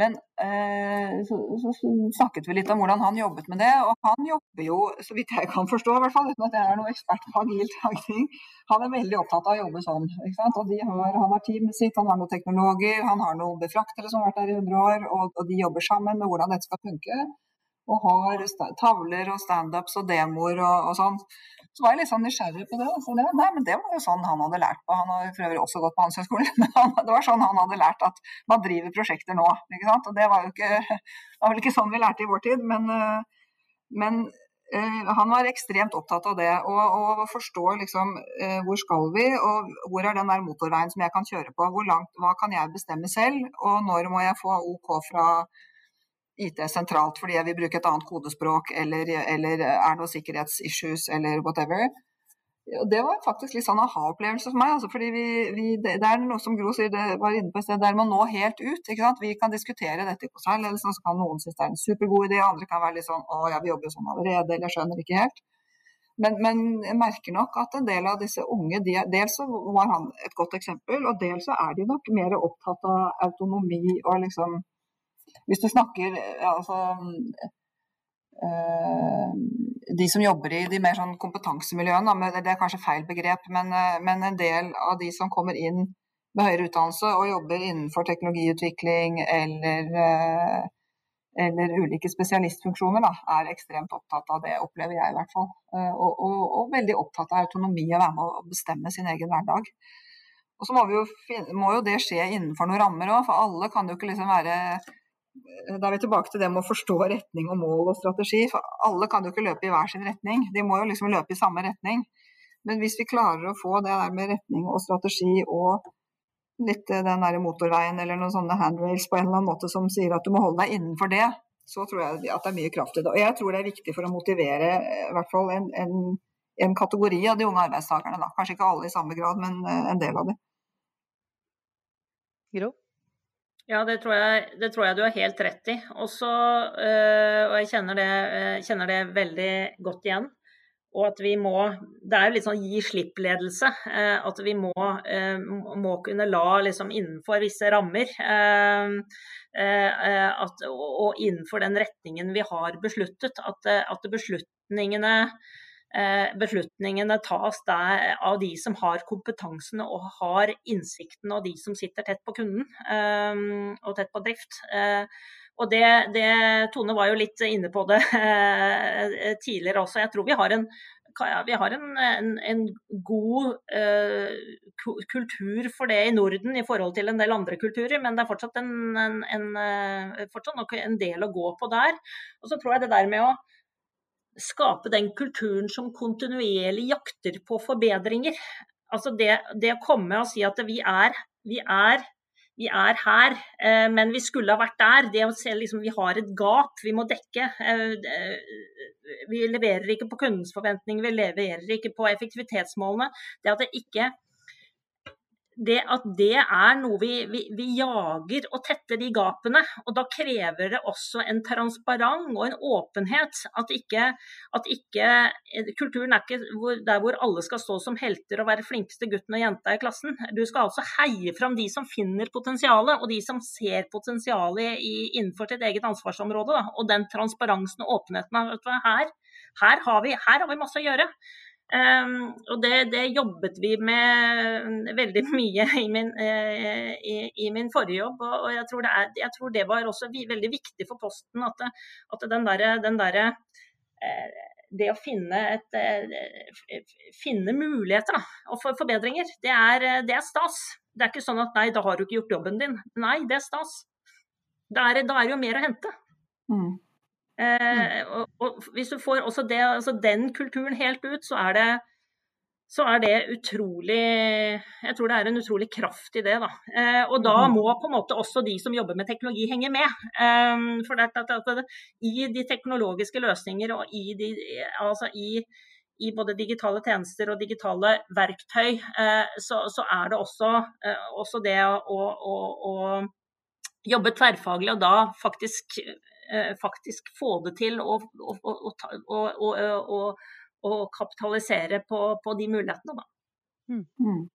Men eh, så, så, snakket vi litt om hvordan han jobbet med det, og han jobber jo, så vidt jeg kan forstå, i hvert fall, uten at jeg er noen ekspert på agilt tagning, han er veldig opptatt av å jobbe sånn. Og har, Han har teamet sitt, han har noen teknologer, han har noen befraktere som har vært der i 100 år, og, og de jobber sammen med hvordan dette skal funke og har tavler og standups og demoer og, og, sånn. Så var jeg litt sånn nysgjerrig på det. Så det, nei, men det var jo sånn han hadde lært på. Han har for øvrig også gått på Handelshøyskolen, <laughs> men det var sånn han hadde lært at man driver prosjekter nå. ikke sant? Og det var jo ikke, var vel ikke sånn vi lærte i vår tid, men, eh, men eh, han var ekstremt opptatt av det, og, og forstå liksom eh, hvor skal vi, og hvor er den der motorveien som jeg kan kjøre på. Hvor langt, Hva kan jeg bestemme selv, og når må jeg få OK fra IT sentralt fordi jeg vil bruke et annet kodespråk, eller, eller er noe sikkerhetsissues, eller whatever. Det var faktisk litt sånn aha-opplevelse for meg. Altså, fordi vi, vi, det, er noe som Gro sier, det var inne på et sted der man nå helt ut. ikke sant? Vi kan diskutere dette i konsernledelsen, så kan noen synes det er en supergod idé, andre kan være litt sånn å ja, vi jobber jo sånn allerede, eller jeg skjønner ikke helt. Men, men, jeg merker nok at en del av disse unge, de, dels så var han et godt eksempel, og dels så er de nok mer opptatt av autonomi og liksom hvis du snakker altså, øh, De som jobber i de mer sånn kompetansemiljøene, det er kanskje feil begrep, men, eh, men, en del av de som kommer inn med høyere utdannelse og jobber innenfor teknologiutvikling eller, eller ulike spesialistfunksjoner, da, er ekstremt opptatt av det, opplever jeg i hvert fall. Og, og, og veldig opptatt av autonomi og være med å bestemme sin egen hverdag. Og så må, jo, må jo det skje innenfor noen rammer òg, for alle kan jo ikke liksom være da er vi tilbake til det med å forstå retning og mål og strategi. For alle kan jo ikke løpe i hver sin retning. De må jo liksom løpe i samme retning. Men hvis vi klarer å få det der med retning og strategi og litt eh, den der motorveien eller noen sånne handrails på en eller annen måte som sier at du må holde deg innenfor det, så tror jeg at det er mye kraft i det. Og jeg tror det er viktig for å motivere eh, i hvert fall en, en, en kategori av de unge arbeidstakerne. Da. Kanskje ikke alle i samme grad, men eh, en del av dem. Gro? Ja, det tror, jeg, det tror jeg, du har helt rett i. Også, øh, og jeg kjenner det, øh, kjenner det, veldig godt igjen. Og at vi må Det er jo litt sånn gi slipp-ledelse. Øh, at vi må, må, kunne la liksom innenfor visse rammer at, og innenfor den retningen vi har besluttet, at, at beslutningene beslutningene tas der av de som har kompetansen og har innsikten, og de som sitter tett på kunden eh, og tett på drift. Eh, og det, det, Tone var jo litt inne på det tidligere også. Jeg tror vi har en, vi har en, en, en god kultur for det i Norden i forhold til en del andre kulturer, men det er fortsatt fortsatt nok en del å gå på der. Og så tror jeg det der med å skape den kulturen som kontinuerlig jakter på forbedringer. Altså det, det å komme og si at vi er, vi er, vi er her, eh, men vi skulle ha vært der. Det å se liksom vi har et gap vi må dekke. Eh, vi leverer ikke på kundens forventninger, vi leverer ikke på effektivitetsmålene. Det at det ikke det at det er noe vi, vi, vi, jager og tette de gapene. Og da krever det også en transparent og en åpenhet. At ikke, at ikke Kulturen er ikke hvor, der hvor alle skal stå som helter og være flinkeste gutten og jenta i klassen. Du skal altså heie fram de som finner potensialet, og de som ser potensialet innenfor sitt eget ansvarsområde. Da. Og den transparensen og åpenheten. Her, her, har vi, her har vi masse å gjøre. Um, og det, det, jobbet vi med veldig <laughs> mye i min, uh, i, i min forrige jobb. Og, og jeg, tror er, jeg, tror det var også veldig viktig for Posten at, det, at den derre der, uh, Det å finne, et, uh, finne muligheter da, og for forbedringer, det er, det er, stas. Det er ikke sånn at nei, da har du ikke gjort jobben din. Nei, det er stas. Da er, da er det jo mer å hente. Mm. Eh, og, og, hvis du får også det, altså den kulturen helt ut, så er det så er det utrolig Jeg tror det er en utrolig kraft i det. Da. Eh, og da mm. må på en måte også de som jobber med teknologi, henge med. Eh, for det, at, at, i de teknologiske løsninger og i, de, altså i, i både digitale tjenester og digitale verktøy, eh, så, så, er det også, eh, også det å, å, å, jobbe tverrfaglig og da faktisk, faktisk få det til å og kapitalisere på, på de mulighetene. Da. Mm. mm.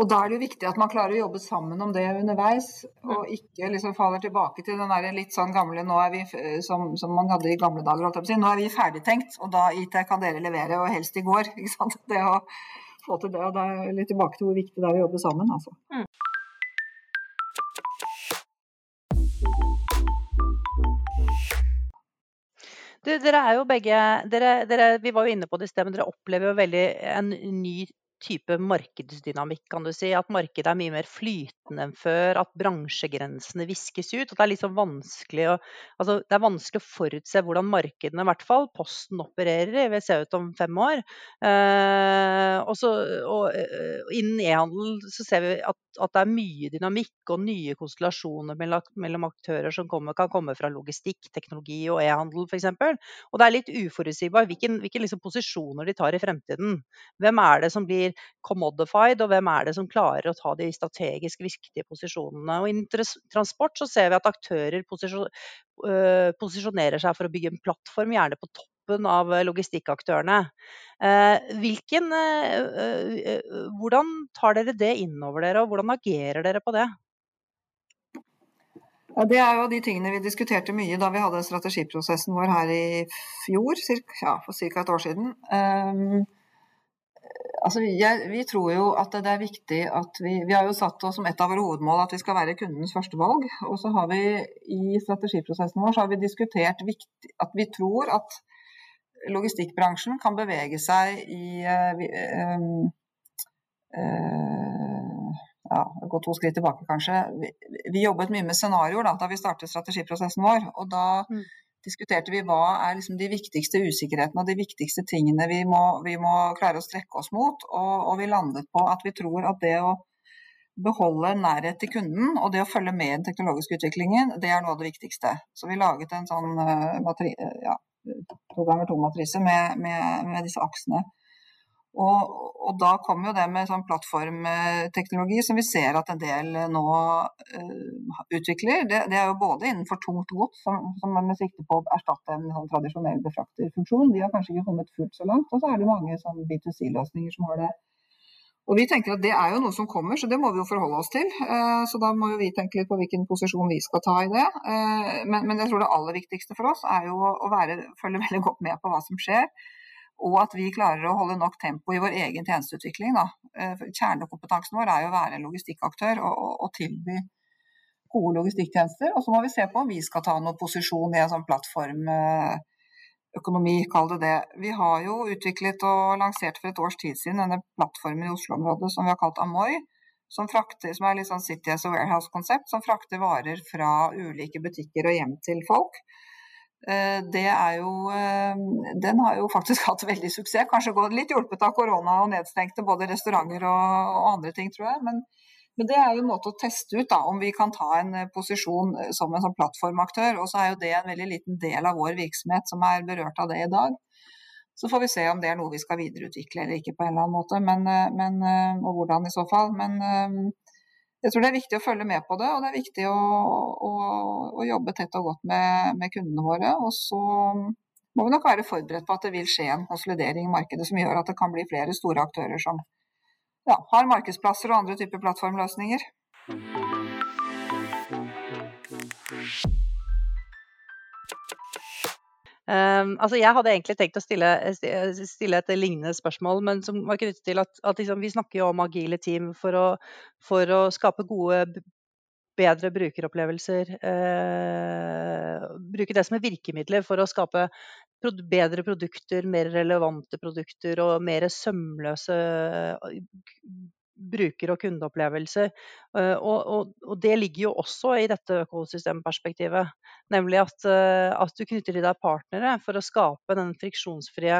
Og da er det jo viktig at man klarer å jobbe sammen om det underveis, og mm. ikke liksom faller tilbake til den der litt sånn gamle nå er vi, som, som man hadde i gamle dager. Si. Nå er vi ferdigtenkt, og da IT kan dere levere, og helst i går. <laughs> Ikke sant? Det å få til det, og da er litt tilbake til hvor viktig det er å jobbe sammen. Altså. Mm. Du, dere er jo begge dere, dere, Vi var jo inne på det i sted, men dere opplever jo veldig en ny type markedsdynamikk, kan du si. At markedet er mye mer flytende enn før. At bransjegrensene viskes ut. At det er liksom vanskelig å, altså, det er vanskelig å forutse hvordan markedene, i hvert fall Posten, opererer i. Vil se ut om fem år. Eh, også, og, så innen e-handel så ser vi at, at, det er mye dynamikk og nye konstellasjoner mellom, aktører som kommer, kan komme fra logistikk, teknologi og e-handel f.eks. Og det er litt uforutsigbart hvilke, hvilke liksom posisjoner de tar i fremtiden. Hvem er det som blir commodified, og hvem er det som klarer å ta de strategisk viktige posisjonene. Og Innen transport så ser vi at aktører øh, posisjonerer seg for å bygge en plattform, gjerne på toppen av logistikkaktørene. Eh, hvilken, øh, hvordan tar dere det innover dere, og hvordan agerer dere på det? Ja, det er jo de tingene vi diskuterte mye da vi hadde strategiprosessen vår her i fjor, ja, for ca. et år siden. Um, Altså, jeg, vi tror jo at det er viktig at vi Vi har jo satt oss som et av våre hovedmål at vi skal være kundens førstevalg. Og så har vi i strategiprosessen vår så har vi diskutert viktig, at vi tror at logistikkbransjen kan bevege seg i uh, uh, ja, gå to skritt tilbake, kanskje. Vi, vi jobbet mye med scenarioer da, da vi startet strategiprosessen vår. og da mm diskuterte vi hva er liksom de viktigste usikkerhetene og de viktigste tingene vi må, vi må klare å strekke oss mot. Og, og, vi landet på at vi tror at det å beholde nærhet til kunden og det å følge med i den teknologiske utviklingen, det er noe av det viktigste. Så vi laget en sånn uh, ja, to ganger to-matrise med, med, med disse aksene. Og, og, da kommer jo det med sånn plattformteknologi som vi ser at en del nå uh, utvikler. Det, det, er jo både innenfor tungt gods, som, som er med sikte på å erstatte en sånn tradisjonell befrakterfunksjon. De har kanskje ikke kommet fullt så langt. Og så er det mange sånn B2C-løsninger som har det. Og vi tenker at Det er jo noe som kommer, så det må vi jo forholde oss til. Uh, så da må jo vi tenke litt på hvilken posisjon vi skal ta i det. Uh, men, men, jeg tror det aller viktigste for oss er jo å være, følge veldig godt med på hva som skjer og at vi klarer å holde nok tempo i vår egen tjenesteutvikling. Da. Eh, kjernekompetansen vår er jo å være en logistikkaktør og, og, og, tilby gode logistikktjenester. Og så må vi se på om vi skal ta noen posisjon i en sånn plattformøkonomi, kall det det. Vi har jo utviklet og lansert for et års tid siden denne plattformen i Oslo-området som vi har kalt Amoy. Som, frakter, som er litt sånn City as a Warehouse-konsept, som frakter varer fra ulike butikker og hjem til folk. Eh, det er jo eh, Den har jo faktisk <laughs> hatt veldig suksess. Kanskje gått litt hjulpet av korona og nedstengte både restauranter og, og andre ting, tror jeg. Men, men, det er jo en måte å teste ut da, om vi kan ta en eh, posisjon som en sånn plattformaktør. Og så er jo det en veldig liten del av vår virksomhet som er berørt av det i dag. Så får vi se om det er noe vi skal videreutvikle eller ikke på en eller annen måte, men, men, og hvordan i så fall. Men jeg tror det er viktig å følge med på det, og det er viktig å, å, å jobbe tett og godt med, med, kundene våre. Og så må vi nok være forberedt på at det vil skje en konsolidering i markedet som gjør at det kan bli flere store aktører som ja, har markedsplasser og andre typer plattformløsninger. Um, altså jeg hadde egentlig tenkt å stille, stille, et lignende spørsmål, men som var knyttet til at, at liksom, vi snakker jo om agile team for å, for å skape gode, bedre brukeropplevelser. Uh, bruke det som et virkemiddel for å skape prod bedre produkter, mer relevante produkter og mer sømløse bruker- og kundeopplevelser. Uh, og, og, og, det ligger jo også i dette økosystemperspektivet. Nemlig at, uh, at, du knytter til deg partnere for å skape den friksjonsfrie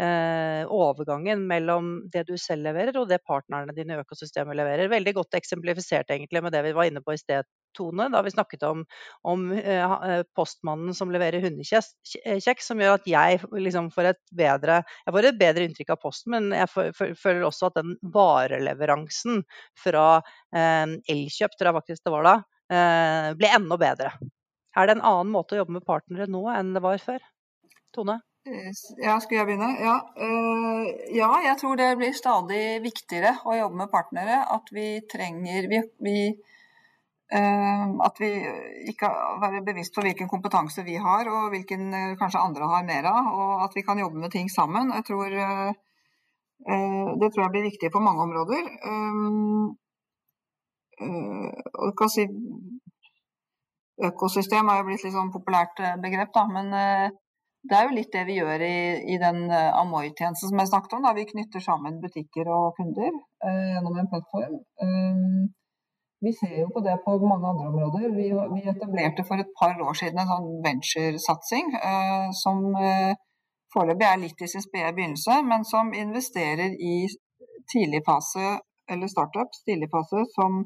eh, overgangen mellom det du selv leverer og det partnerne dine i økosystemet leverer. Veldig godt eksemplifisert egentlig med det vi var inne på i sted, tone da vi snakket om, om uh, postmannen som leverer hundekjeks, som gjør at jeg liksom får et bedre jeg får et bedre inntrykk av posten, men jeg føler også at den vareleveransen fra eh, Elkjøp, tror jeg faktisk det var da, eh, ble enda bedre. Er det en annen måte å jobbe med partnere nå enn det var før? Tone? Ja, skal jeg begynne? Ja. ja, jeg tror det blir stadig viktigere å jobbe med partnere. At vi trenger vi, vi Eh, at vi ikke være bevisst på hvilken kompetanse vi har, og hvilken eh, kanskje andre har mer av. Og at vi kan jobbe med ting sammen. Jeg tror, eh, det tror jeg blir viktig på mange områder. Og kan si Økosystem er jo blitt litt sånn populært begrep, da, men det er jo litt det vi gjør i, i den Amoy-tjenesten som jeg snakket om. Da. Vi knytter sammen butikker og kunder gjennom en plattform. Vi ser jo på det på mange andre områder. Vi, vi etablerte for et par år siden en sånn venturesatsing eh, som eh, foreløpig er litt i sin spede begynnelse, men som investerer i tidligfase eller startups, tidligfase som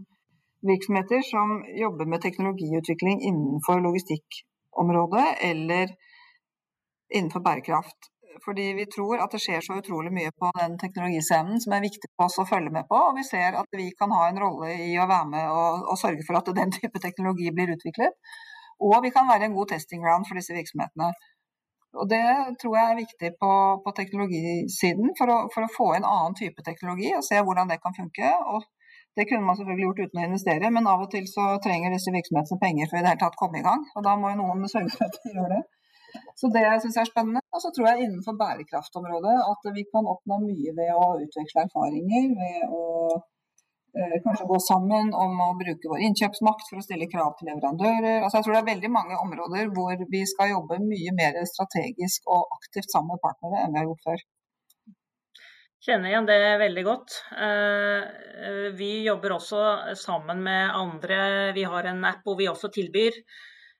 virksomheter som jobber med teknologiutvikling innenfor logistikkområdet eller innenfor bærekraft fordi vi tror at det skjer så utrolig mye på den teknologiscenen som er viktig for oss å følge med på. Og vi ser at vi kan ha en rolle i å være med og, og sørge for at den type teknologi blir utviklet. Og vi kan være en god testing ground for disse virksomhetene. Og Det tror jeg er viktig på, på teknologisiden, for å, for å, få en annen type teknologi og se hvordan det kan funke. Og det kunne man selvfølgelig gjort uten å investere, men av og til så trenger disse virksomhetene penger for i det hele tatt komme i gang. Og da må jo noen sørge for at de gjør det. Så det syns jeg er spennende. Og så tror jeg innenfor bærekraftområdet at vi kan oppnå mye ved å utveksle erfaringer. Ved å eh, kanskje gå sammen om å bruke vår innkjøpsmakt for å stille krav til leverandører. Altså jeg tror det er veldig mange områder hvor vi skal jobbe mye mer strategisk og aktivt sammen med partnere enn vi har gjort før. Kjenner igjen det veldig godt. Eh, vi jobber også sammen med andre. Vi har en app hvor vi også tilbyr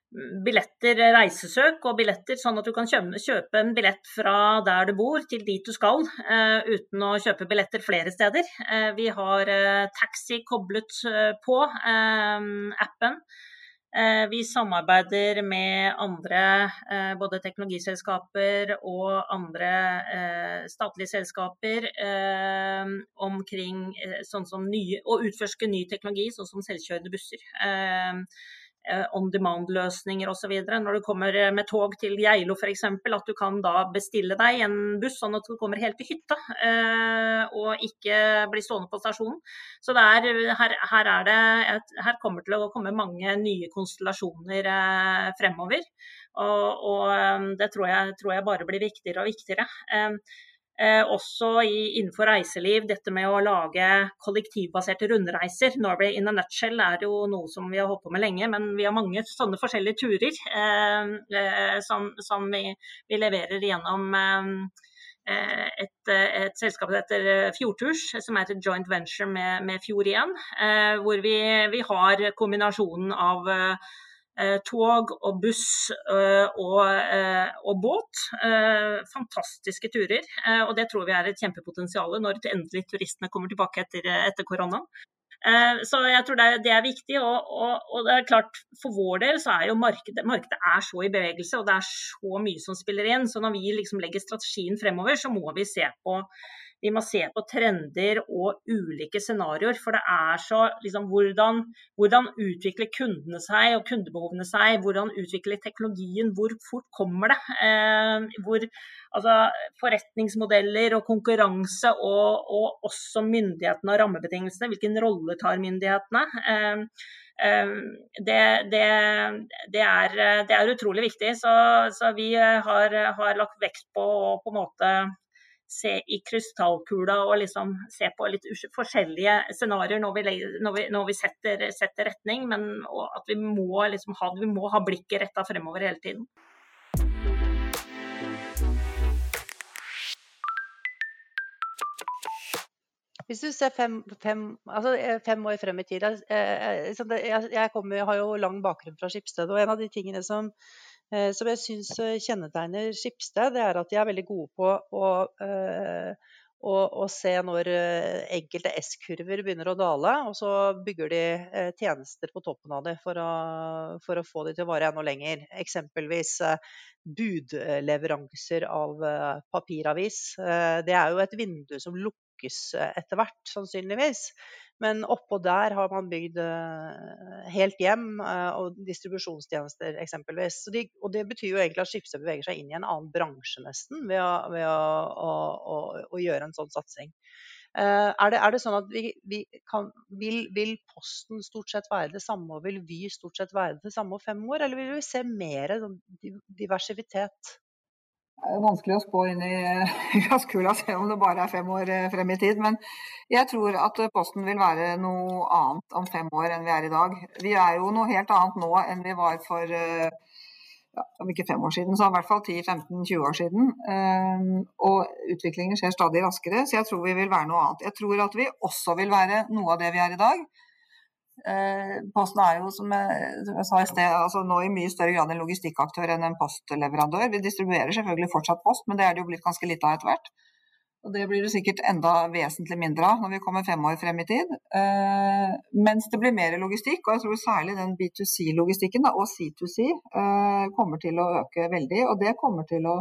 billetter, reisesøk og billetter, sånn at du kan kjøpe en billett fra der du bor til dit du skal, uh, uten å kjøpe billetter flere steder. Uh, vi har taxi koblet på appen. Vi samarbeider med andre, både teknologiselskaper og andre statlige selskaper, omkring sånn som nye, å utforske ny teknologi, sånn som selvkjørende busser. Eh, on demand-løsninger osv. Når du kommer eh, med tog til Geilo f.eks., at du kan da bestille deg en buss sånn at du kommer helt til hytta eh, og ikke blir stående på stasjonen. Så er, her, her, er det, her kommer til å komme mange nye konstellasjoner fremover. Og, og det tror jeg, tror jeg, bare blir viktigere og viktigere. Eh, også i, innenfor reiseliv, dette med å lage kollektivbaserte rundreiser. Norway in a nutshell er jo noe som vi har holdt på med lenge, men vi har mange sånne forskjellige turer eh, eh som, som vi, vi, leverer gjennom eh, et, et, selskap heter Fjordturs, som er et joint venture med, med Fjord igjen. Eh, hvor vi, vi, har kombinasjonen av Eh, tog og buss eh, og, eh, og, båt. Fantastiske turer. Og det tror vi er et kjempepotensial når endelig turistene kommer tilbake etter, etter koronaen. Så jeg tror det er viktig. Og, og, og, det er klart, for vår del så er jo markedet, markedet er så i bevegelse, og det er så mye som spiller inn. Så når vi liksom legger strategien fremover, så må vi se på vi må se på trender og ulike scenarioer. For det er så liksom, hvordan, hvordan, utvikler kundene seg og kundebehovene seg? Hvordan utvikler teknologien? Hvor fort kommer det? Eh, hvor, altså, forretningsmodeller og konkurranse og, og, også myndighetene og rammebetingelsene. Hvilken rolle tar myndighetene? Eh, eh, det, det, det, er, det, er, utrolig viktig. Så, så vi har, har, lagt vekt på å på en måte se i krystallkula og liksom se på litt forskjellige scenarioer når når vi, når vi setter, setter, retning. Men at vi må, liksom ha, vi må ha blikket retta fremover hele tiden. Hvis du ser fem, fem, altså fem år frem i tid Jeg, jeg, kommer, jeg har jo lang bakgrunn fra Skipsted, og en av de tingene som Eh, som jeg syns eh, kjennetegner Skipsted, det er at de er veldig gode på å, eh, å, å se når enkelte S-kurver begynner å dale, og så bygger de tjenester på toppen av det for å, for å få de til å vare enda lenger. Eksempelvis budleveranser av papiravis. Det er jo et vindu som lukkes etter hvert, sannsynligvis. Men oppå der har man bygd uh, helt hjem uh, og distribusjonstjenester eksempelvis. De, og det betyr jo egentlig at Schibsted beveger seg inn i en annen bransje nesten ved å, ved å, å, å gjøre en sånn satsing. Er, det, er, det, sånn at vi, vi kan, vil, vil, Posten stort sett være det samme, og vil Vy stort sett være det samme om fem år, eller vil vi se mer diversivitet? diversitet? Vanskelig å spå inn i <laughs> glasskula se om det bare er fem år eh, frem i tid. Men jeg tror at Posten vil være noe annet om fem år enn vi er i dag. Vi er jo noe helt annet nå enn vi var for eh, ja, om ikke fem år siden, så i hvert fall 10-15-20 år siden. Eh, og utviklingen skjer stadig raskere, så jeg tror vi vil være noe annet. Jeg tror at vi også vil være noe av det vi er i dag. Eh, Posten er jo, som jeg sa i sted, altså nå i mye større grad en logistikkaktør enn en postleverandør. Vi distribuerer selvfølgelig fortsatt post, men det er det jo blitt ganske lite av etter hvert. Og det blir det sikkert enda vesentlig mindre av når vi kommer fem år frem i tid. Eh, mens det blir mer logistikk, og jeg tror særlig den B2C-logistikken og C2C eh, kommer til å øke veldig. Og det kommer til å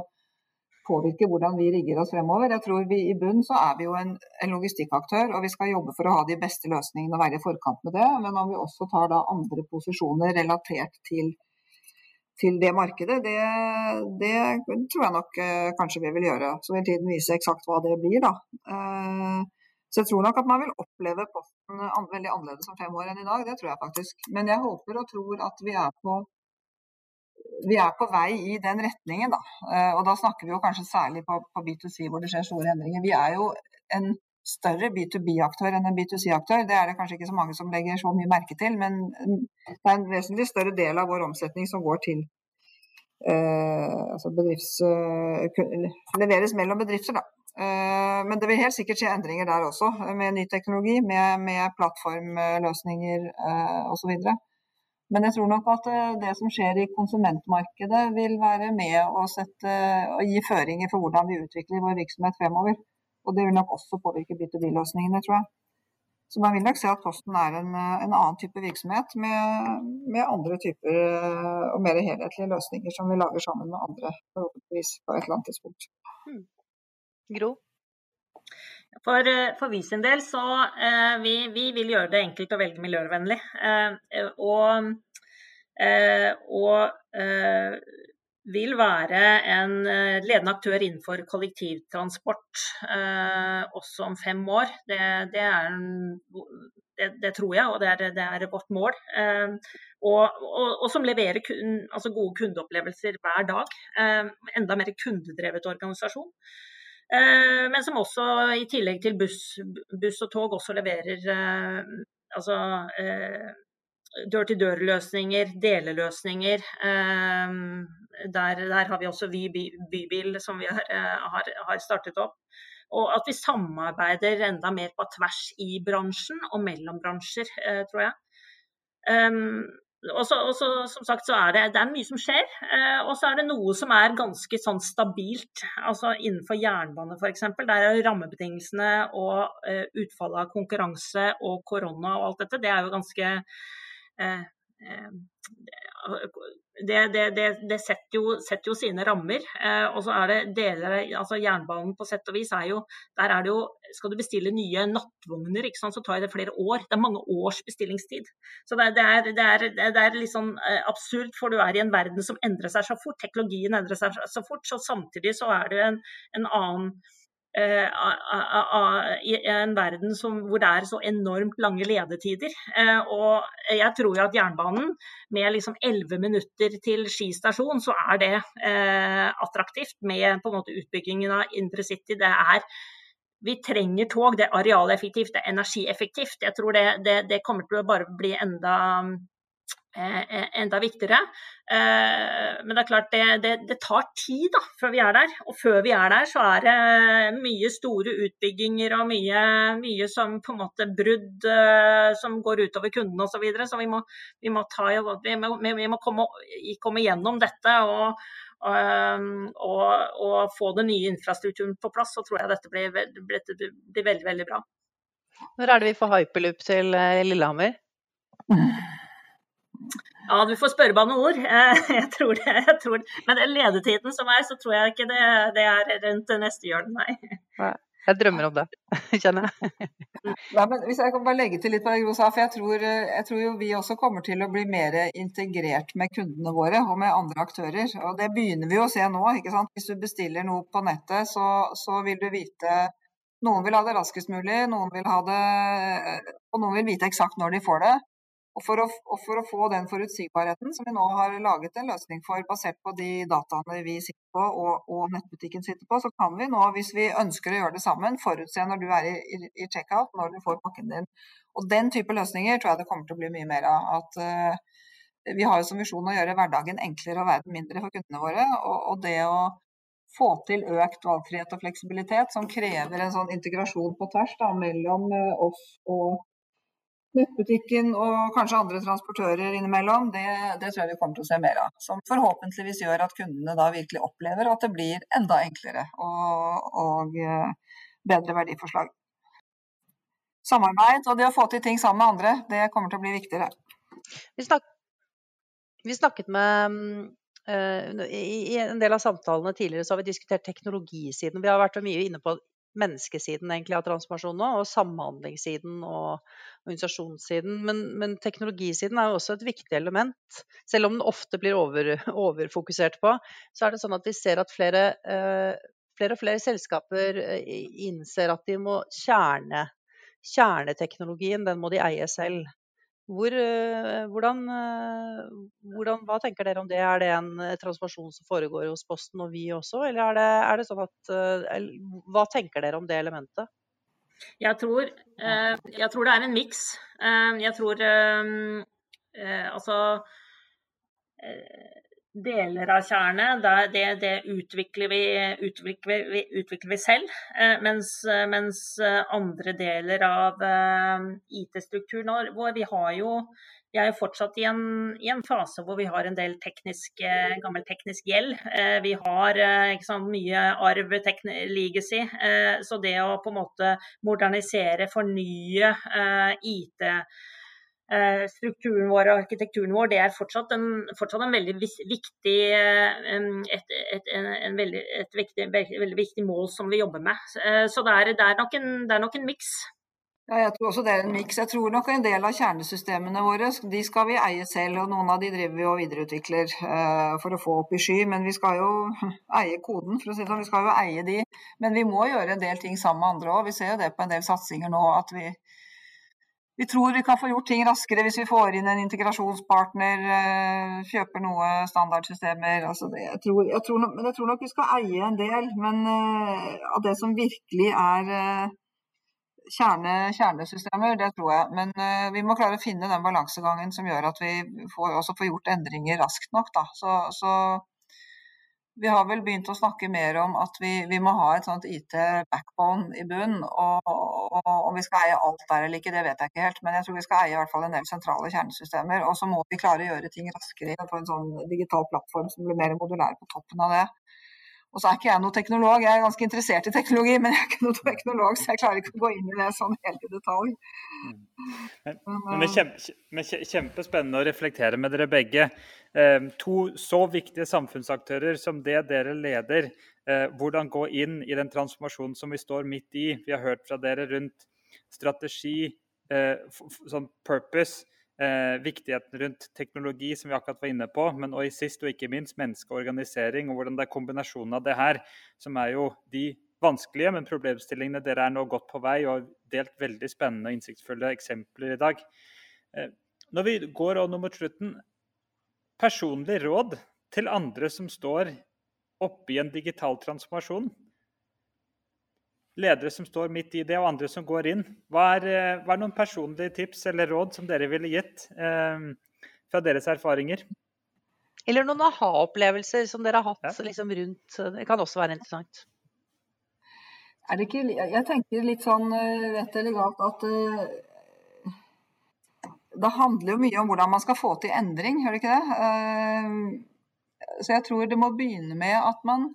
påvirke hvordan vi rigger oss fremover. Jeg tror vi I bunn så er vi jo en, en, logistikkaktør, og vi skal jobbe for å ha de beste løsningene og være i forkant med det. Men om vi også tar da andre posisjoner relatert til, til det markedet, det, det, tror jeg nok eh, kanskje vi vil gjøre. Så vil tiden vise eksakt hva det blir, da. Eh, så jeg tror nok at man vil oppleve Posten veldig annerledes om fem år enn i dag. Det tror jeg faktisk. Men jeg håper og tror at vi er på vi er på vei i den retningen, da. Eh, og da snakker vi jo kanskje særlig på, på B2C hvor det skjer store endringer. Vi er jo en større B2B-aktør enn en B2C-aktør. Det er det kanskje ikke så mange som legger så mye merke til, men det er en vesentlig større del av vår omsetning som går til eh, altså bedrifts... Eh, leveres mellom bedrifter, da. Eh, men det vil helt sikkert skje endringer der også, med ny teknologi, med, med plattformløsninger eh, osv. Men jeg tror nok at eh, det som skjer i konsumentmarkedet vil være med å, sette, å gi føringer for hvordan vi utvikler vår virksomhet fremover. Og det vil nok også påvirke B2B-løsningene, tror jeg. Så man vil nok se at Posten er en, en annen type virksomhet med, med, andre typer eh, og mer helhetlige løsninger som vi lager sammen med andre, forhåpentligvis på et eller annet tidspunkt. Hmm. Gro? For, eh, for vi sin del så eh, vi, vi, vil gjøre det enkelt å velge miljøvennlig. Eh, og, og vil være en ledende aktør innenfor kollektivtransport også om fem år. Det, det, en, det, det tror jeg, og er, det er vårt mål. Og, og, og, som leverer kun, altså gode kundeopplevelser hver dag. enda mer kundedrevet organisasjon. Eh, men som også i tillegg til buss, buss og tog også leverer eh, altså eh, dør-til-dør-løsninger, deleløsninger. Der, der, har vi også Vy bybil som vi har, har, har, startet opp. Og at vi samarbeider enda mer på tvers i bransjen og mellom bransjer, tror jeg. Og så, og så, som sagt, så er det, det er mye som skjer. Eh, og så er det noe som er ganske sånn stabilt. altså Innenfor jernbane f.eks. Der er rammebetingelsene og eh, utfallet av konkurranse og korona og alt dette, det er jo ganske eh, eh det, det, det, det setter, jo, setter, jo, sine rammer. Eh, og så er det deler altså Jernbanen på sett og vis er jo Der er det jo Skal du bestille nye nattvogner, ikke sant, så tar det flere år. Det er mange års bestillingstid. Så det, er, er, er litt sånn eh, absurd, for du er i en verden som endrer seg så fort. Teknologien endrer seg så fort. Så samtidig så er det en, en annen i en verden som, hvor det er så enormt lange ledetider. Eh, og jeg tror jo at jernbanen, med liksom 11 minutter til Ski stasjon, så er det eh, attraktivt med på en måte utbyggingen av intercity. Det er vi trenger tog. Det er arealeffektivt, det er energieffektivt. Jeg tror det, det, det kommer til å bare bli enda Eh, enda viktigere. Eh, men det er klart det, det, det, tar tid da, før vi er der. Og før vi er der, så er det mye store utbygginger og mye, mye som på en måte brudd eh, som går utover kundene osv. Så, videre. så vi må, vi må, ta, vi må, vi må komme, komme, gjennom dette. og, og, og, og få den nye infrastrukturen på plass, så tror jeg dette blir, blir, blir veldig, veldig bra. Når er det vi får hyperloop til Lillehammer? <laughs> Ja, du får spørre Bane NOR. <laughs> Jeg tror det. Jeg tror, men den ledetiden som er, så tror jeg ikke det, det er rundt neste hjørne, nei. Jeg drømmer om det, <laughs> kjenner jeg. Ja, men hvis jeg kan bare legge til litt på det Gro for jeg tror, jeg tror, jo vi også kommer til å bli mer integrert med kundene våre og med andre aktører. Og det begynner vi å se nå. ikke sant? Hvis du bestiller noe på nettet, så, så vil du vite Noen vil ha det raskest mulig, noen vil ha det Og noen vil vite eksakt når de får det. Og for, å, og for, å, få den forutsigbarheten som vi nå har laget en løsning for, basert på de dataene vi sitter på og, og, nettbutikken sitter på, så kan vi nå, hvis vi ønsker å gjøre det sammen, forutse når du er i, i, i checkout, når du får pakken din. Og Den type løsninger tror jeg det kommer til å bli mye mer av. At, uh, vi har jo som visjon å gjøre hverdagen enklere og verden mindre for kundene våre. Og, og det å få til økt valgfrihet og fleksibilitet, som krever en sånn integrasjon på tvers da, mellom uh, oss og nettbutikken og kanskje andre transportører innimellom, det, det, tror jeg vi kommer til å se mer av. Som forhåpentligvis gjør at kundene da virkelig opplever at det blir enda enklere og, og eh, bedre verdiforslag. Samarbeid og det å få til ting sammen med andre, det kommer til å bli viktigere. Vi, snak vi snakket med uh, i, en del av samtalene tidligere så har vi diskutert teknologisiden. Vi har vært mye inne på menneskesiden egentlig av transformasjon nå, og samhandlingssiden og organisasjonssiden. Men, men, teknologisiden er jo også et viktig element. Selv om den ofte blir over, overfokusert på, så er det sånn at vi ser at flere, eh, flere og flere selskaper eh, innser at de må kjerne kjerneteknologien, den må de eie selv. Hvor, eh, hvordan, eh, hvordan, hva tenker dere om det? Er det en eh, transformasjon som foregår hos Posten og vi også, eller er det, er det sånn at Hva tenker dere om det elementet? Jeg tror, jeg tror det er en miks. Jeg tror altså deler av kjernet, det, det utvikler, vi, utvikler, vi, utvikler, vi, selv. Eh, mens, mens, andre deler av eh, IT-strukturen vår Vi har jo vi er jo fortsatt i en, i en, fase hvor vi har en del teknisk, gammel teknisk gjeld. Eh, vi har sant, mye arv, legacy. Så det å på en måte modernisere, fornye IT Eh, strukturen vår og arkitekturen vår, det er fortsatt en, fortsatt en veldig viktig, eh, et, et, en veldig, et viktig, veldig viktig mål som vi jobber med. Eh, så det er, det er nok en, en miks. Ja, jeg tror også det er en miks. Jeg tror nok en del av kjernesystemene våre de skal vi eie selv, og noen av de driver vi og videreutvikler for å få opp i sky. Men vi skal jo eie koden, for å si det sånn. Vi skal jo eie de. Men vi må gjøre en del ting sammen med andre òg. Vi ser jo det på en del satsinger nå. at vi vi tror vi kan få gjort ting raskere hvis vi får inn en integrasjonspartner, eh, kjøper noe standardsystemer. Altså det, jeg, tror, jeg, tror nok, jeg tror nok vi skal eie en del. Men uh, av det som virkelig er uh, kjerne, kjernesystemer, det tror jeg. Men vi må klare å finne den balansegangen som gjør at vi får, også får gjort endringer raskt nok. Da. Så, så vi har vel begynt å snakke mer om at vi, vi må ha et sånt IT-backbone i bunn. Og, Om vi skal eie alt der eller ikke, det vet jeg ikke helt. Men jeg tror vi skal eie i hvert fall en del sentrale kjernesystemer. Og så må vi klare å gjøre ting raskere på en sånn digital plattform som blir mer modulær på toppen av det. Og så er ikke jeg noen teknolog, jeg er ganske interessert i teknologi, men jeg er ikke noen teknolog, så jeg klarer ikke å gå inn i det sånn helt i detalj. Mm. Men, men det er kjempe, kjempespennende å reflektere med dere begge. Eh, to så viktige samfunnsaktører som det dere leder. Eh, hvordan gå inn i den transformasjonen som vi står midt i. Vi har hørt fra dere rundt strategi, eh, sånn purpose eh, viktigheten rundt teknologi, som vi akkurat var inne på, men også i sist og ikke minst menneskeorganisering, og hvordan det er kombinasjonen av det her som er jo de vanskelige, men problemstillingene dere er nå godt på vei og har delt veldig spennende og innsiktsfulle eksempler i dag. Eh, når vi går nå mot slutten, personlig råd til andre som står oppe i en digital transformasjon? Ledere som står midt i det, og andre som går inn. Hva er, eh, hva er noen personlige tips eller råd som dere ville gitt eh, fra deres erfaringer. Eller noen aha-opplevelser som dere har hatt ja. liksom, rundt. Det kan også være interessant. Er det ikke, jeg tenker litt sånn rett eller galt at det handler jo mye om hvordan man skal få til endring, gjør det ikke det? Så jeg tror det må begynne med at man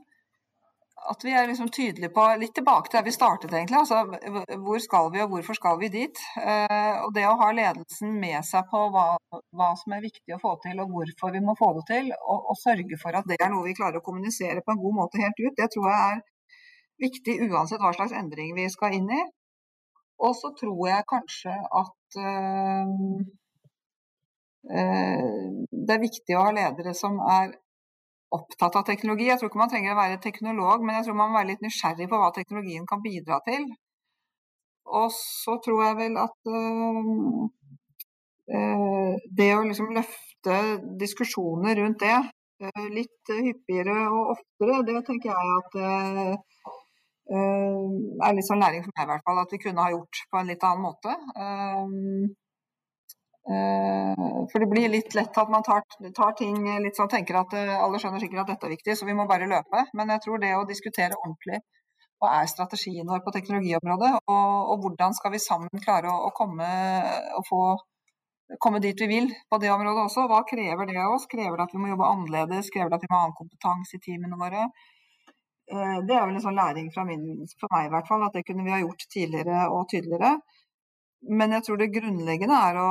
at vi er liksom tydelige på Litt tilbake til der vi startet, egentlig. Altså, hvor skal vi, og hvorfor skal vi dit? Eh, og det å ha ledelsen med seg på hva, hva, som er viktig å få til, og hvorfor vi må få det til, og, og, sørge for at det er noe vi klarer å kommunisere på en god måte helt ut, det tror jeg er viktig uansett hva slags endring vi skal inn i. Og så tror jeg kanskje at øh, det er viktig å ha ledere som er opptatt av teknologi. Jeg tror ikke man trenger å være teknolog, men jeg tror man må være litt nysgjerrig på hva teknologien kan bidra til. Og så tror jeg vel at øh, det å liksom løfte diskusjoner rundt det øh, litt hyppigere og oftere, det tenker jeg at er litt sånn læring for meg i hvert fall. At vi kunne ha gjort på en litt annen måte. Eh, for det blir litt lett at man tar, tar ting litt sånn, tenker at eh, alle skjønner sikkert at dette er viktig, så vi må bare løpe. Men jeg tror det å diskutere ordentlig hva er strategien vår på teknologiområdet, og, og hvordan skal vi sammen klare å, å komme og få komme dit vi vil på det området også. Hva krever det av oss? Krever det at vi må jobbe annerledes? Krever det at vi må ha annen kompetanse i teamene våre? Eh, det er vel en sånn læring fra min, for meg i hvert fall, at det kunne vi ha gjort tidligere og tydeligere. Men jeg tror det grunnleggende er å,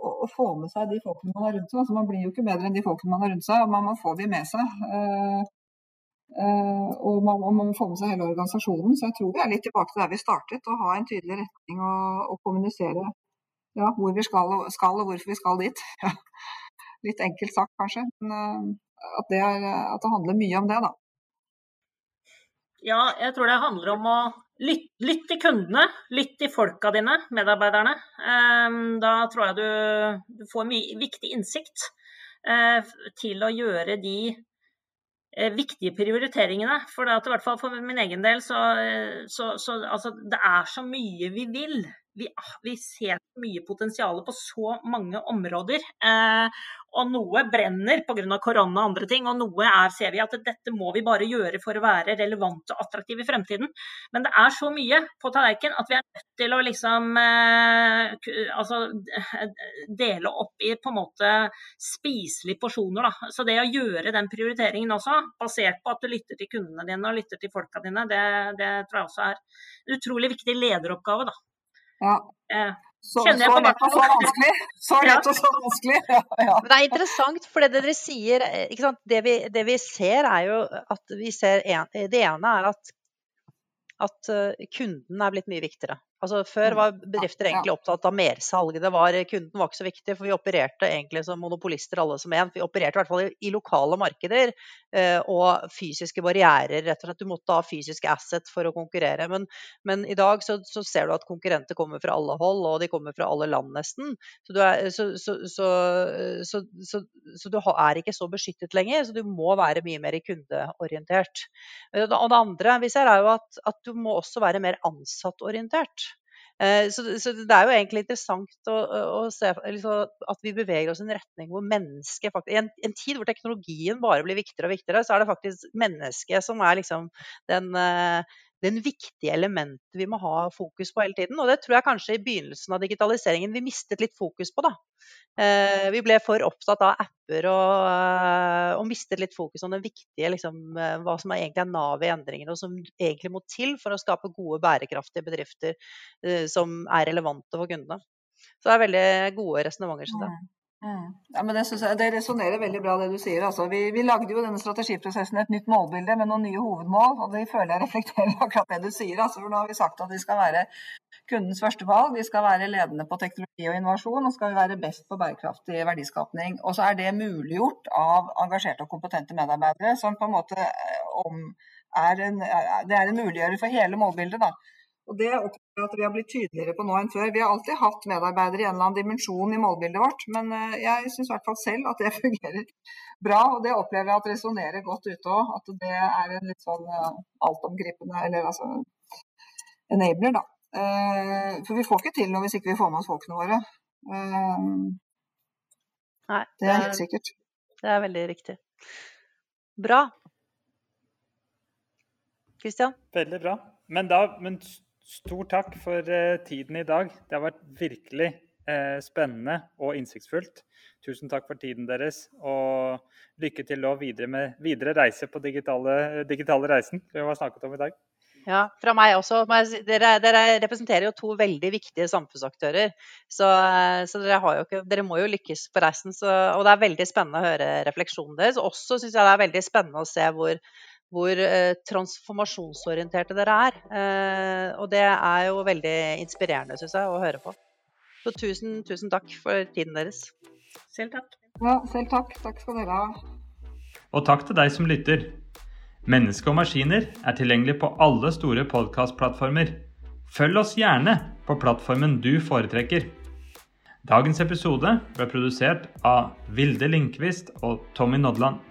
å, å, få med seg de folkene man har rundt seg. Altså, man blir jo ikke bedre enn de folkene man har rundt seg, og man må få de med seg. Uh, uh, og, man, man, må få med seg hele organisasjonen. Så jeg tror vi er litt tilbake til der vi startet. Å ha en tydelig retning og, og kommunisere ja, hvor vi skal, skal, og hvorfor vi skal dit. <laughs> litt enkelt sagt kanskje, men uh, at, det er, at det handler mye om det, da. Ja, jeg tror det handler om å lytte, lytt til kundene. Lytt til folka dine, medarbeiderne. Ehm, da tror jeg du, får mye viktig innsikt eh, til å gjøre de eh, viktige prioriteringene. For at for min egen del, så, eh, så, så altså, det er så mye vi vil vi, ah, vi, ser mye potensial på så mange områder. Eh, og noe brenner pga. korona og andre ting, og noe er, ser vi at dette må vi bare gjøre for å være relevant og attraktiv i fremtiden. Men det er så mye på tallerkenen at vi er nødt til å liksom eh, altså, dele opp i på en måte spiselige porsjoner. Da. Så det å gjøre den prioriteringen også, basert på at du lytter til kundene dine og lytter til folka dine, det, det tror jeg også er en utrolig viktig lederoppgave. da. Ja. Så, så lett og så vanskelig. Så <laughs> lett og så vanskelig. Ja, ja. Men det er interessant, for det dere sier eh, det vi, det, vi, ser, er jo at vi ser en, Det ene er at, at eh, kunden er blitt mye viktigere. Altså, før var bedrifter egentlig opptatt av mersalg. Det var, kunden var ikke så viktig, for vi opererte egentlig som monopolister alle som en. Vi opererte i hvert fall i, i lokale markeder eh, og fysiske barrierer. rett og slett. Du måtte ha fysisk asset for å konkurrere. Men, men i dag så, så, ser du at konkurrenter kommer fra alle hold, og de kommer fra alle land nesten. Så du er, så, så du er ikke så beskyttet lenger, så du må være mye mer kundeorientert. Og det andre vi ser er jo at, at du må også være mer ansattorientert. Eh, så, så, det er jo egentlig interessant å, å se liksom, at vi beveger oss i en retning hvor mennesket faktisk I en, en, tid hvor teknologien bare blir viktigere og viktigere, så er det faktisk mennesket som er liksom den, eh, den viktige elementet vi må ha fokus på hele tiden. Og det tror jeg kanskje i begynnelsen av digitaliseringen vi mistet litt fokus på. da. Eh, vi ble for opptatt av apper og, eh, og mistet litt fokus om den viktige, liksom, eh, hva som egentlig er navet i endringene, og som egentlig må til for å skape gode, bærekraftige bedrifter som er relevante for kundene. Så det er veldig gode resonnementer. Ja, men Det, jeg, det resonnerer veldig bra, det du sier. Altså, vi, vi, lagde jo denne strategiprosessen et nytt målbilde med noen nye hovedmål. og Det føler jeg reflekterer <laughs> akkurat det du sier. Altså, for Nå har vi sagt at vi skal være kundens første valg, vi skal være ledende på teknologi og innovasjon, og skal vi være best på bærekraftig verdiskapning. Og så er det muliggjort av engasjerte og kompetente medarbeidere, som på en måte eh, om, er en, det er en muliggjører for hele målbildet. da. Og Det opplever jeg at vi har blitt tydeligere på nå enn før. Vi har alltid hatt medarbeidere i en eller annen dimensjon i målbildet vårt, men eh, jeg syns i hvert fall selv at det <laughs> fungerer bra. Og det opplever jeg at resonnerer godt ute òg. At det er en litt sånn uh, altomgripende, eller altså enabler, da. Uh, for vi får ikke til noe hvis ikke vi får med oss folkene våre. Nei, Det er helt sikkert. Det er veldig riktig. Bra. Kristian? Veldig bra. Men, da, men stor takk for uh, tiden i dag. Det har vært virkelig uh, spennende og innsiktsfullt. Tusen takk for tiden deres, og lykke til og videre med videre reise på digitale, digitale reisen vi har snakket om i dag. Ja, fra meg også. Dere, dere, representerer jo to veldig viktige samfunnsaktører. Så, så dere, ikke, dere, må jo lykkes på reisen. Så, og det er veldig spennende å høre refleksjonen deres. Også syns jeg det er veldig spennende å se hvor, hvor eh, transformasjonsorienterte dere er. Eh, og det er jo veldig inspirerende, syns jeg, å høre på. Så tusen, tusen takk for tiden deres. Selv takk. Ja, selv takk. Takk skal dere ha. Og takk til deg som lytter. Menneske og maskiner er tilgjengelig på alle store podkastplattformer. Følg oss gjerne på plattformen du foretrekker. Dagens episode ble produsert av Vilde Lindqvist og Tommy Nodland.